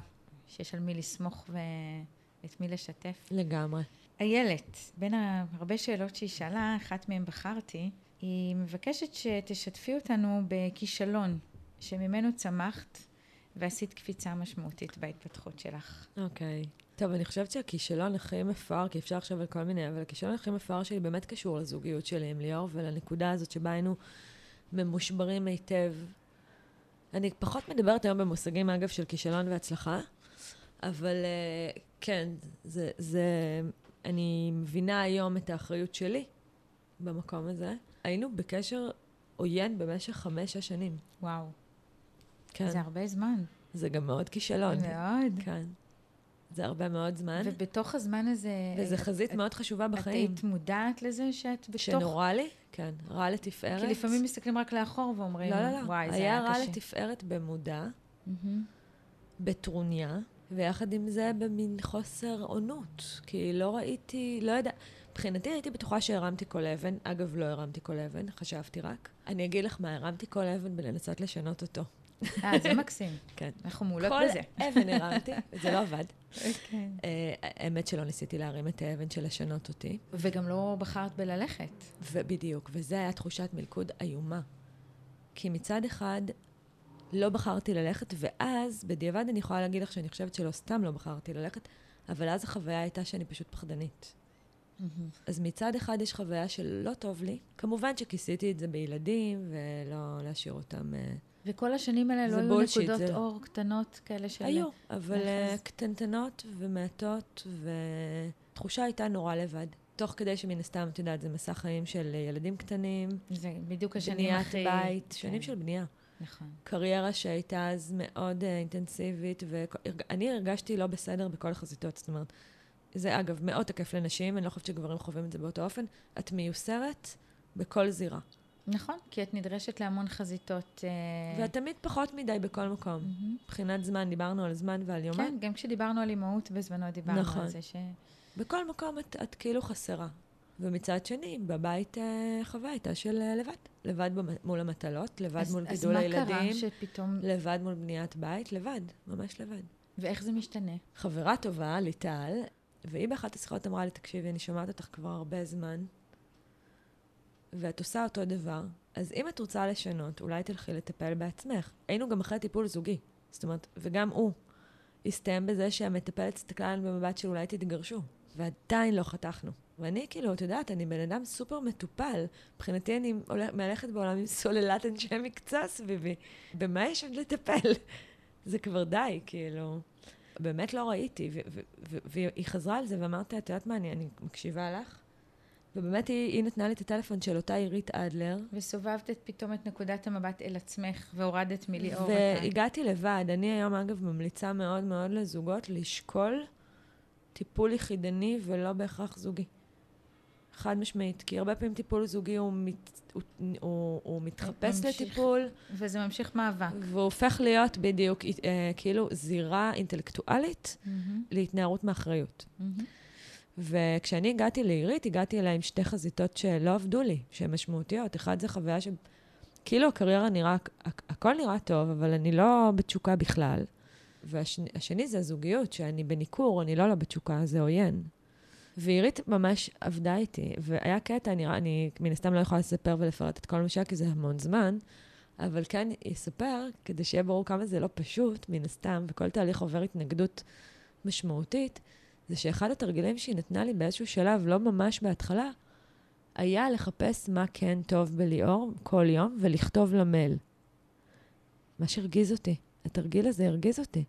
שיש על מי לסמוך ואת מי לשתף. לגמרי. איילת, בין הרבה שאלות שהיא שאלה, אחת מהן בחרתי, היא מבקשת שתשתפי אותנו בכישלון שממנו צמחת ועשית קפיצה משמעותית בהתפתחות שלך. אוקיי. Okay. טוב, אני חושבת שהכישלון הכי מפואר, כי אפשר לחשוב על כל מיני, אבל הכישלון הכי מפואר שלי באמת קשור לזוגיות שלי עם ליאור ולנקודה הזאת שבה היינו ממושברים היטב. אני פחות מדברת היום במושגים, אגב, של כישלון והצלחה, אבל uh, כן, זה, זה, אני מבינה היום את האחריות שלי במקום הזה. היינו בקשר עוין במשך חמש-שש שנים. וואו. כן. זה הרבה זמן. זה גם מאוד כישלון. מאוד. כן. זה הרבה מאוד זמן. ובתוך הזמן הזה... וזו חזית את, מאוד חשובה בחיים. את היית מודעת לזה שאת בתוך... שנורא לי? כן. רע לתפארת. כי לפעמים מסתכלים רק לאחור ואומרים, לא, לא, לא. וואי, זה היה קשה. היה רע לתפארת במודע, mm-hmm. בטרוניה, ויחד עם זה במין חוסר עונות. כי לא ראיתי, לא יודע... מבחינתי הייתי בטוחה שהרמתי כל אבן. אגב, לא הרמתי כל אבן, חשבתי רק. אני אגיד לך מה, הרמתי כל אבן בלנסות לשנות אותו. אה, זה מקסים. כן. אנחנו מעולות בזה. כל אבן הרמתי, וזה לא עבד. כן. האמת שלא ניסיתי להרים את האבן של לשנות אותי. וגם לא בחרת בללכת. ובדיוק, וזו הייתה תחושת מלכוד איומה. כי מצד אחד, לא בחרתי ללכת, ואז, בדיעבד אני יכולה להגיד לך שאני חושבת שלא סתם לא בחרתי ללכת, אבל אז החוויה הייתה שאני פשוט פחדנית. אז מצד אחד יש חוויה של לא טוב לי. כמובן שכיסיתי את זה בילדים, ולא להשאיר אותם... Uh, וכל השנים האלה לא היו נקודות זה... אור קטנות כאלה של... היו, אבל uh, קטנטנות ומעטות, ותחושה הייתה נורא לבד. תוך כדי שמן הסתם, את יודעת, זה מסע חיים של ילדים קטנים. זה בדיוק השנים הכי... בניית בית, כן. שנים של בנייה. נכון. קריירה שהייתה אז מאוד uh, אינטנסיבית, ואני הרגשתי לא בסדר בכל החזיתות, זאת אומרת, זה אגב מאוד תקף לנשים, אני לא חושבת שגברים חווים את זה באותו אופן, את מיוסרת בכל זירה. נכון, כי את נדרשת להמון חזיתות. Uh... ואת תמיד פחות מדי בכל מקום. מבחינת זמן, דיברנו על זמן ועל יומן. כן, גם כשדיברנו על אימהות בזמנו, דיברנו נכון. על זה ש... בכל מקום את, את כאילו חסרה. ומצד שני, בבית אה, חווה הייתה של אה, לבד. לבד מול המטלות, לבד אז, מול גידול הילדים. אז מה קרה שפתאום... לבד מול בניית בית, לבד, ממש לבד. ואיך זה משתנה? חברה טובה, ליטל, והיא באחת השיחות אמרה לי, תקשיבי, אני שומעת אותך כבר הרבה זמן, ואת עושה אותו דבר, אז אם את רוצה לשנות, אולי תלכי לטפל בעצמך. היינו גם אחרי טיפול זוגי. זאת אומרת, וגם הוא הסתיים בזה שהמטפלת הסתכלה עלינו במבט של אולי תתגרשו. ועדיין לא חתכנו. ואני כאילו, את יודעת, אני בן אדם סופר מטופל. מבחינתי אני מהלכת בעולם עם סוללת אנשי מקצוע סביבי. במה יש עוד לטפל? זה כבר די, כאילו. באמת לא ראיתי, והיא חזרה על זה ואמרתי, את יודעת מה, אני, אני מקשיבה לך, ובאמת היא, היא נתנה לי את הטלפון של אותה עירית אדלר. וסובבת את פתאום את נקודת המבט אל עצמך, והורדת מליאור. והגעתי לבד. אני היום, אגב, ממליצה מאוד מאוד לזוגות לשקול טיפול יחידני ולא בהכרח זוגי. חד משמעית, כי הרבה פעמים טיפול זוגי הוא, מת, הוא, הוא, הוא מתחפש ממשיך, לטיפול. וזה ממשיך מאבק. והוא הופך להיות בדיוק אה, כאילו זירה אינטלקטואלית mm-hmm. להתנערות מאחריות. Mm-hmm. וכשאני הגעתי לעירית, הגעתי אליה עם שתי חזיתות שלא עבדו לי, שהן משמעותיות. אחד זה חוויה ש... כאילו הקריירה נראה, הכל נראה טוב, אבל אני לא בתשוקה בכלל. והשני זה הזוגיות, שאני בניכור, אני לא לא בתשוקה, זה עוין. ועירית ממש עבדה איתי, והיה קטע, אני, אני מן הסתם לא יכולה לספר ולפרט את כל מה שהיה, כי זה המון זמן, אבל כן יספר, כדי שיהיה ברור כמה זה לא פשוט, מן הסתם, וכל תהליך עובר התנגדות משמעותית, זה שאחד התרגילים שהיא נתנה לי באיזשהו שלב, לא ממש בהתחלה, היה לחפש מה כן טוב בליאור כל יום ולכתוב למייל. מה שהרגיז אותי. התרגיל הזה הרגיז אותי.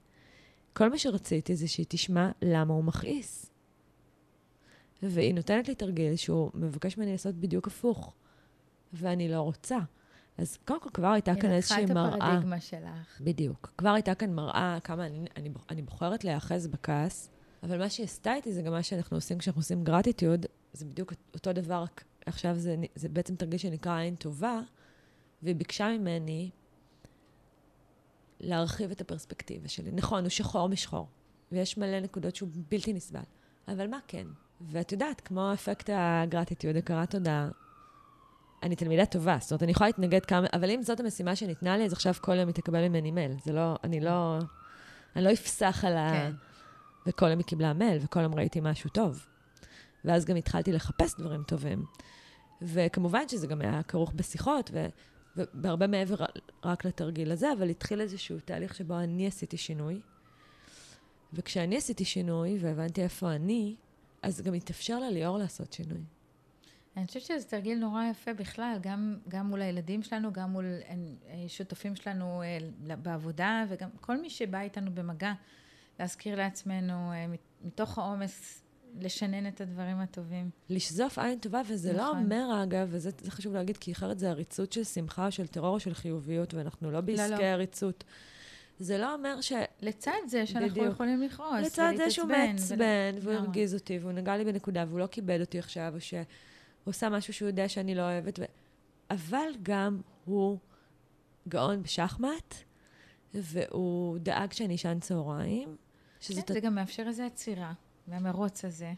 כל מה שרציתי זה שהיא תשמע למה הוא מכעיס. והיא נותנת לי תרגיל שהוא מבקש ממני לעשות בדיוק הפוך, ואני לא רוצה. אז קודם כל כבר הייתה כאן איזושהי מראה. היא לקחה את הפרדיגמה שלך. בדיוק. כבר הייתה כאן מראה כמה אני, אני, אני בוחרת להיאחז בכעס, אבל מה שהיא עשתה איתי זה גם מה שאנחנו עושים כשאנחנו עושים גרטיטיוד, זה בדיוק אותו דבר, עכשיו זה, זה בעצם תרגיל שנקרא עין טובה, והיא ביקשה ממני להרחיב את הפרספקטיבה שלי. נכון, הוא שחור משחור, ויש מלא נקודות שהוא בלתי נסבל, אבל מה כן? ואת יודעת, כמו אפקט הגרטיטיוד, הכרת תודה, אני תלמידה טובה, זאת אומרת, אני יכולה להתנגד כמה, אבל אם זאת המשימה שניתנה לי, אז עכשיו כל יום היא תקבל ממני מייל. זה לא, אני לא, אני לא אפסח על ה... וכל יום היא קיבלה מייל, וכל יום ראיתי משהו טוב. ואז גם התחלתי לחפש דברים טובים. וכמובן שזה גם היה כרוך בשיחות, ו... ובהרבה מעבר רק לתרגיל הזה, אבל התחיל איזשהו תהליך שבו אני עשיתי שינוי. וכשאני עשיתי שינוי והבנתי איפה אני, אז גם התאפשר לה ליאור לעשות שינוי. אני חושבת שזה תרגיל נורא יפה בכלל, גם, גם מול הילדים שלנו, גם מול אה, שותפים שלנו אה, בעבודה, וגם כל מי שבא איתנו במגע, להזכיר לעצמנו אה, מתוך העומס לשנן את הדברים הטובים. לשזוף עין טובה, וזה לא נכון. לא אומר, אגב, וזה חשוב להגיד, כי אחרת זה עריצות של שמחה, של טרור של חיוביות, ואנחנו לא בעסקי לא, לא. עריצות. זה לא אומר ש... לצד זה שאנחנו בדיוק. יכולים לכעוס לצד זה שהוא מעצבן, ול... והוא הרגיז אותי, והוא נגע לי בנקודה, והוא לא כיבד אותי עכשיו, או שהוא עושה משהו שהוא יודע שאני לא אוהבת. ו... אבל גם הוא גאון בשחמט, והוא דאג שאני אשן צהריים. כן, זה גם מאפשר איזו עצירה. מהמרוץ הזה,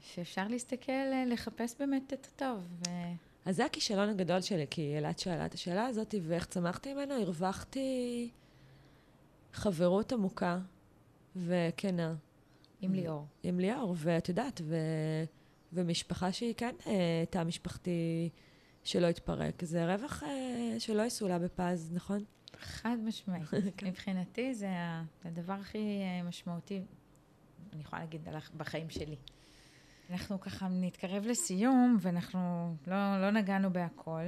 שאפשר להסתכל, אה, לחפש באמת את הטוב. ו... אז זה הכישלון הגדול שלי, כי אלעד שאלה את השאלה הזאת, ואיך צמחתי ממנו? הרווחתי חברות עמוקה וכנה. עם ליאור. עם ליאור, ואת יודעת, ו... ומשפחה שהיא כן אה, תא משפחתי שלא התפרק. זה רווח אה, שלא יסולא בפז, נכון? חד משמעית. כן. מבחינתי זה הדבר הכי משמעותי אני יכולה להגיד בחיים שלי. אנחנו ככה נתקרב לסיום, ואנחנו לא, לא נגענו בהכל.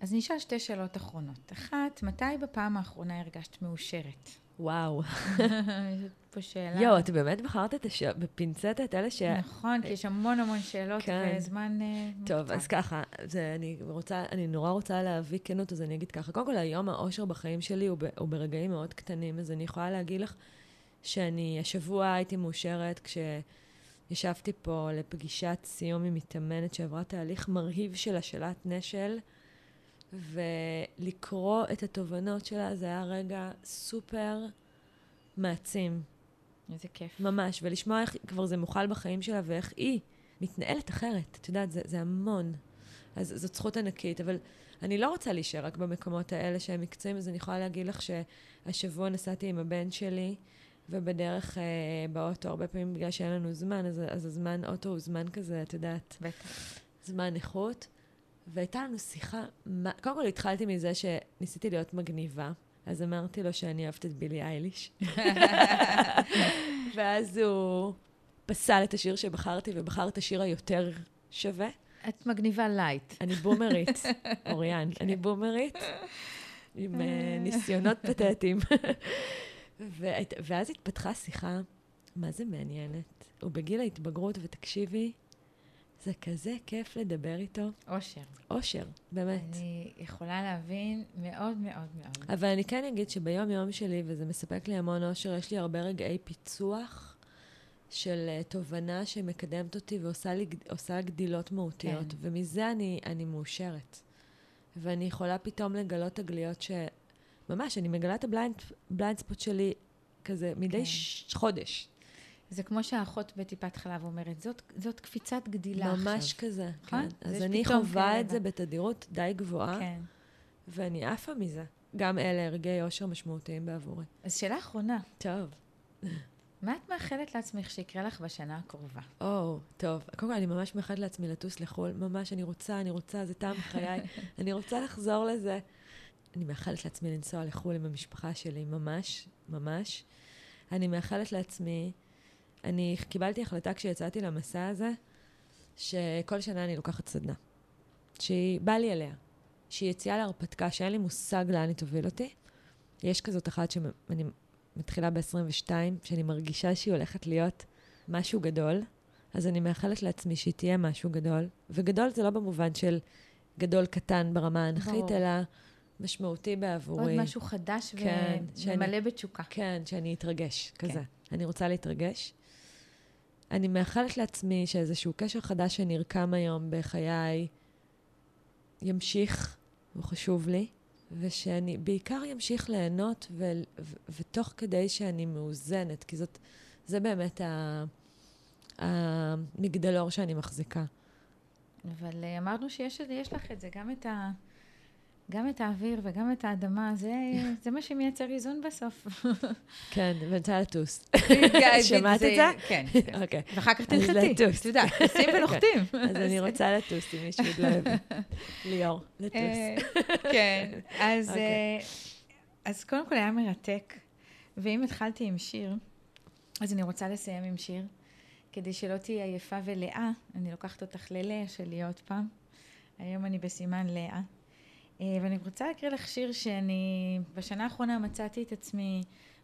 אז נשאל שתי שאלות אחרונות. אחת, מתי בפעם האחרונה הרגשת מאושרת? וואו. יש פה שאלה. יואו, את באמת בחרת את השאלות, בפינצטת, אלה ש... נכון, כי יש המון המון שאלות כן. וזמן... אה, טוב. אז ככה, זה, אני רוצה, אני נורא רוצה להביא כנות, אז אני אגיד ככה. קודם כל, היום האושר בחיים שלי הוא, ב, הוא ברגעים מאוד קטנים, אז אני יכולה להגיד לך שאני השבוע הייתי מאושרת כשישבתי פה לפגישת סיום עם מתאמנת שעברה תהליך מרהיב של השאלת נשל, ולקרוא את התובנות שלה זה היה רגע סופר מעצים. איזה כיף. ממש, ולשמוע איך כבר זה מוכל בחיים שלה ואיך היא מתנהלת אחרת. את יודעת, זה, זה המון. אז זאת זכות ענקית, אבל אני לא רוצה להישאר רק במקומות האלה שהם מקצועיים, אז אני יכולה להגיד לך שהשבוע נסעתי עם הבן שלי, ובדרך אה, באוטו, הרבה פעמים בגלל שאין לנו זמן, אז, אז הזמן אוטו הוא זמן כזה, את יודעת, בטח. זמן איכות. והייתה לנו שיחה, מה, קודם כל התחלתי מזה שניסיתי להיות מגניבה, אז אמרתי לו שאני אוהבת את בילי אייליש. ואז הוא פסל את השיר שבחרתי, ובחר את השיר היותר שווה. את מגניבה light. אני בומרית, אוריאן, אני כן. בומרית, עם אה, ניסיונות פתטיים. ואז התפתחה שיחה, מה זה מעניינת? הוא בגיל ההתבגרות, ותקשיבי, זה כזה כיף לדבר איתו. אושר. אושר, באמת. אני יכולה להבין מאוד מאוד מאוד. אבל אני כן אגיד שביום-יום שלי, וזה מספק לי המון אושר, יש לי הרבה רגעי פיצוח של uh, תובנה שמקדמת אותי ועושה גדילות מהותיות, כן. ומזה אני, אני מאושרת. ואני יכולה פתאום לגלות תגליות ש... ממש, אני מגלה את ה blind spot שלי כזה מדי כן. ש... חודש. זה כמו שהאחות בטיפת חלב אומרת, זאת, זאת קפיצת גדילה ממש עכשיו. ממש כזה, נכון? כן. אז אני חווה את זה בתדירות די גבוהה, כן. ואני עפה מזה. גם אלה הרגעי אושר משמעותיים בעבורי. אז שאלה אחרונה. טוב. מה את מאחלת לעצמך שיקרה לך בשנה הקרובה? או, או, טוב. קודם כל, אני ממש מאחלת לעצמי לטוס לחו"ל. ממש, אני רוצה, אני רוצה, זה טעם חיי. אני רוצה לחזור לזה. אני מאחלת לעצמי לנסוע לחו"ל עם המשפחה שלי, ממש, ממש. אני מאחלת לעצמי, אני קיבלתי החלטה כשיצאתי למסע הזה, שכל שנה אני לוקחת סדנה. שהיא, בא לי אליה. שהיא יציאה להרפתקה, שאין לי מושג לאן היא תוביל אותי. יש כזאת אחת שאני מתחילה ב-22, שאני מרגישה שהיא הולכת להיות משהו גדול, אז אני מאחלת לעצמי שהיא תהיה משהו גדול. וגדול זה לא במובן של גדול קטן ברמה האנכית, אלא משמעותי בעבורי. עוד משהו חדש כן, ומלא שאני, בתשוקה. כן, שאני אתרגש, כן. כזה. אני רוצה להתרגש. אני מאחלת לעצמי שאיזשהו קשר חדש שנרקם היום בחיי ימשיך, הוא חשוב לי, ושאני בעיקר ימשיך ליהנות, ו- ו- ותוך כדי שאני מאוזנת, כי זאת, זה באמת המגדלור שאני מחזיקה. אבל אה, אמרנו שיש לך את זה, גם את ה... גם את האוויר וגם את האדמה, זה, זה מה שמייצר איזון בסוף. כן, רוצה לטוס. שמעת את זה? כן. אוקיי. ואחר כך תנחתי. אז לטוס. אתה יודע, טוסים ונוחתים. אז אני רוצה לטוס, אם מישהו עוד לא אוהב. ליאור, לטוס. אה, כן, אוקיי. אה, אז קודם כל היה מרתק. ואם התחלתי עם שיר, אז אני רוצה לסיים עם שיר. כדי שלא תהיי עייפה ולאה, אני לוקחת אותך ללאה שלי עוד פעם. היום אני בסימן לאה. אה, ואני רוצה להקריא לך שיר שאני בשנה האחרונה מצאתי את עצמי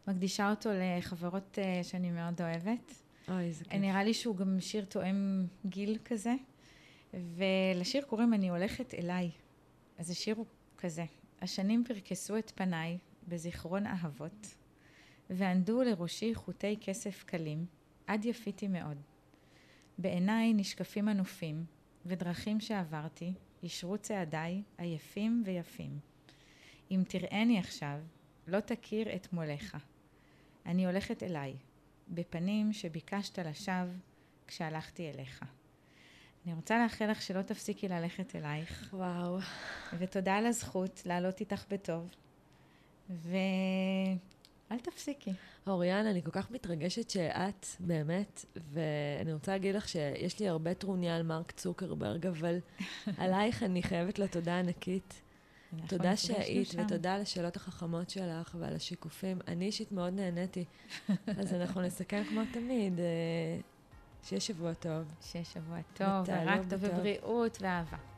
מקדישה אותו לחברות אה, שאני מאוד אוהבת. אוי, איזה כיף. נראה לי שהוא גם שיר תואם גיל כזה. ולשיר קוראים אני הולכת אליי. אז השיר הוא כזה: השנים פרקסו את פניי בזיכרון אהבות, וענדו לראשי חוטי כסף קלים, עד יפיתי מאוד. בעיניי נשקפים הנופים, ודרכים שעברתי, ישרו צעדיי עייפים ויפים. אם תראני עכשיו, לא תכיר את מולך. אני הולכת אליי, בפנים שביקשת לשווא כשהלכתי אליך. אני רוצה לאחל לך שלא תפסיקי ללכת אלייך. וואו. ותודה על הזכות לעלות איתך בטוב. ואל תפסיקי. אוריאן, אני כל כך מתרגשת שאת, באמת, ואני רוצה להגיד לך שיש לי הרבה טרוניה על מרק צוקרברג, אבל עלייך אני חייבת לו תודה ענקית. תודה שהיית, ותודה על השאלות החכמות שלך ועל השיקופים. אני אישית מאוד נהניתי. אז אנחנו נסכם כמו תמיד. אה, שיהיה שבוע טוב. שיהיה שבוע טוב, ורק טוב ובריאות ואהבה.